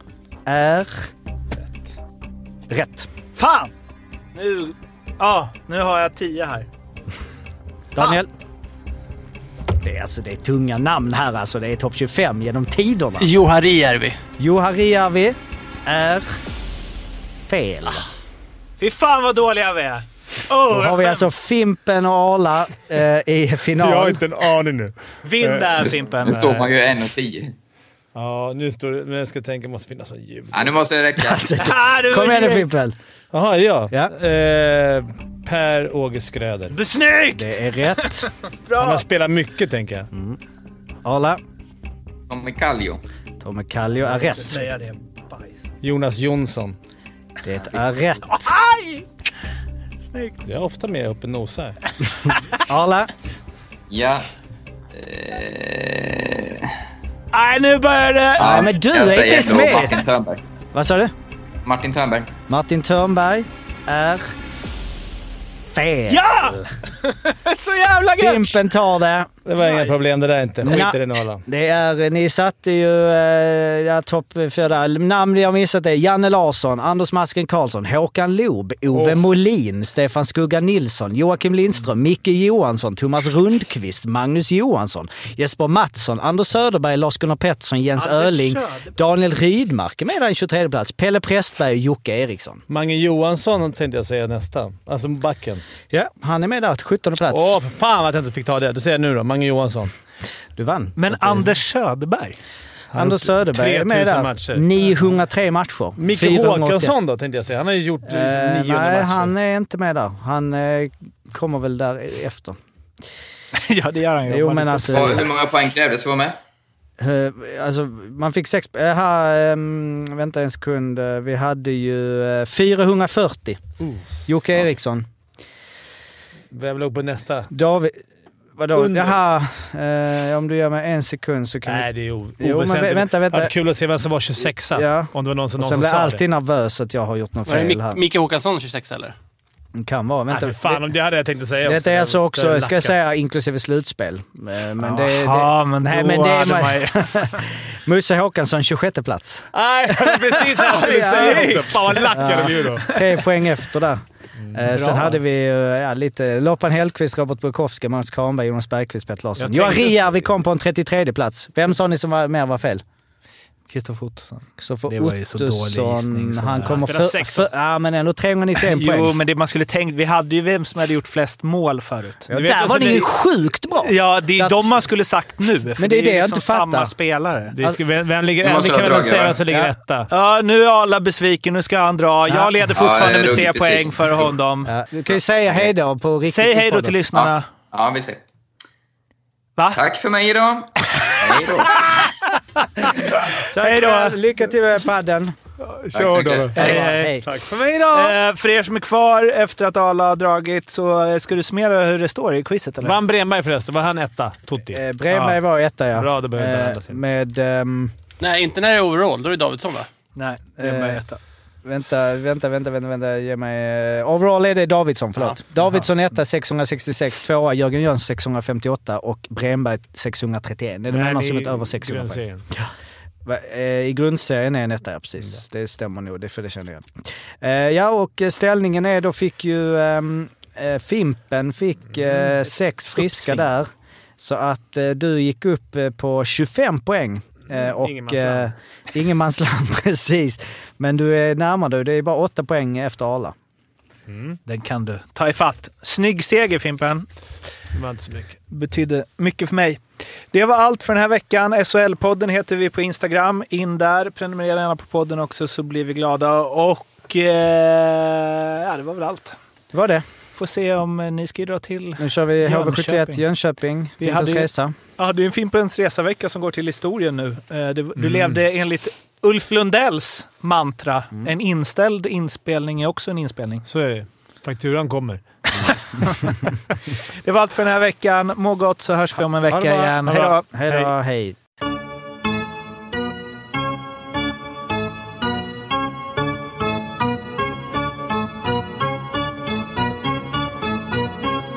är rätt. Fan! Nu, ja, nu har jag tio här. Daniel. Det är, alltså, det är tunga namn här alltså. Det är topp 25 genom tiderna. Johari Johari är fel. Fy fan vad dåliga vi är! Då Oh, har vi alltså Fimpen och Arla eh, i final. Jag har inte en aning nu. Vinn där Nu, Fimpen. nu står man ju 1,10. Ja, nu står det... Men jag ska tänka, måste finnas någon ljud. Ja, nu måste det räcka. Alltså, Ah, du Kom igen nu är- Fimpen. Jaha, ja. Ja. Eh, per-Åge Skröder. Snyggt! Det är rätt. <laughs> Han har spelat mycket, tänker jag. Arla. Tommy Kallio. Tommy Kallio är rätt. Säga det. Bajs. Jonas Jonsson. Det är rätt. Aj! Snyggt. Jag är ofta med uppe och nosar. <laughs> Arla. Ja. Eh, Nej, nu börjar det! Ja, men du jag är inte med. Martin Törnberg. Vad sa du? Martin Törnberg. Martin Törnberg är Fel! Ja! <laughs> Så jävla gött! Fimpen tar det. Det var inga problem det där inte. Skit i det nu alla. Det är, ni satte ju eh, ja, topp fyra där. Namn jag missat är Janne Larsson, Anders Masken Karlsson, Håkan Loob, Ove Oh. Molin, Stefan Skugga Nilsson, Joakim Lindström, Micke Johansson, Thomas Rundqvist, Magnus Johansson, Jesper Mattsson, Anders Söderberg, Lars-Gunnar Pettersson, Jens Anders Öling, Söderberg. Daniel Rydmark är med där i 23 plats, Pelle Prästberg och Jocke Eriksson. Mange Johansson tänkte jag säga nästa. Alltså backen. Ja, han är med där, 17 plats. Åh, för fan att jag inte fick ta det. Du säger nu då. Mange Johansson. Du vann. Men Anders Söderberg? Anders Söderberg är med 3000 där. matcher. 903 matcher. Micke 480. Håkansson då tänkte jag säga. Han har ju gjort liksom, Eh, nionde nej, matchen. han är inte med där. Han eh, kommer väl där efter. <laughs> ja, det gör han ju. Jo, men Och alltså... hur många poäng krävdes för att vara med? eh, alltså man fick sex... eh, här, ehm, vänta en sekund. Eh, Vi hade ju eh, 440. Uh. Jocke Eriksson. Vem låg på nästa? David... Vadå? Under. Jaha, eh, om du ger mig en sekund så kan Nej, vi... det är Jo, oväsentligt. vä- vänta, vänta. Det kul att se vem som var 26 Ja. Om det var någon som, någon sen som blir jag sa alltid nervös att jag har gjort något det fel här. Micke Håkansson 26 eller? Kan vara. det. Vänta. Nej, för fan, om det hade jag tänkt att säga Detta är alltså Det också, ska jag säga, inklusive slutspel. Eh, Men det, Jaha, det, men nej, men det är man. <laughs> Musse Håkansson, 26 plats. Nej, precis. <laughs> Fan vad lack jag blev då. Tre poäng efter där. Eh, sen bra. hade vi eh, ja, lite Loppan Hellqvist, Robert Bukowski, Måns Kahnberg, Jonas Bergqvist, Petter Larsson. Johan tänkte- Riervi kom på en 33 plats. Vem sa ni som var, mer var fel? Kristoffer Ottosson. Kristoffer Det var ju så dålig gissning Han det är. kommer för, för, ja, men ändå 391 <laughs> poäng. Jo, men det man skulle tänkt... Vi hade ju vem som hade gjort flest mål förut. Ja, där vad var ni ju är- sjukt bra! Ja, det är de man skulle sagt nu. för Men det är det ju jag liksom inte fattar. samma spelare. Det ska, vem, vem ligger... Nu Vi kan väl säga vem som ligger Ja. etta. Ja, nu är alla besviken. Nu ska han dra. Ja. Jag leder fortfarande är med tre poäng före honom. Ja, du kan ju säga hej då på riktigt. Säg hej då till lyssnarna. Ja, vi ser. Va? Tack för mig idag. <laughs> Hej då. Hej då! Lycka till med padden. Tack så mycket. Hej, hej. Tack för mig då! Eh, för er som är kvar efter att alla har dragit så eh, ska du summera hur det står i quizet eller? Vann Bremberg förresten? Var han etta? Totti? Eh, Bremberg var etta ja. Bra, då behöver inte Eh. Med... ehm, Nej, inte när det är overall. Då är det Davidsson va? Nej, det är bara Eh, etta. Vänta, vänta, vänta, vänta, vänta. Ge mig... eh, Overall är det Davidsson, förlåt. Davidsson etta 666, tvåa Jörgen Jöns 658 och Bremberg 631. Det är de enda som är över 600 poäng. eh, I grundserien är en etta, ja precis. Det stämmer nog, det för det känner jag igen. Eh, ja, och ställningen är då fick ju eh, Fimpen fick eh, sex friska där. Så att eh, du gick upp på 25 poäng. Eh, och Ingenmansland. eh, ingenmansland, <laughs> precis. Men du är närmare du. Det är bara åtta poäng efter Arla. Den kan du ta ifatt. Snygg seger Fimpen. Det var inte så mycket. Betydde mycket för mig. Det var allt för den här veckan. SHL-podden heter vi på Instagram. In där. Prenumerera gärna på podden också så blir vi glada. Och eh, ja, det var väl allt. Det var det. Får se om eh, ni ska dra till Nu kör vi HV71 Jönköping. Jönköping. Vi Fimpens hade ju- Resa. Ja, det är en Fimpens Resavecka som går till historien nu. Eh, Du, du Mm. levde enligt Ulf Lundells mantra. En inställd inspelning är också en inspelning. Så är det. Fakturan kommer. <laughs> Det var allt för den här veckan. Må gott så hörs vi om en vecka igen. Hej då! Hej då, hej.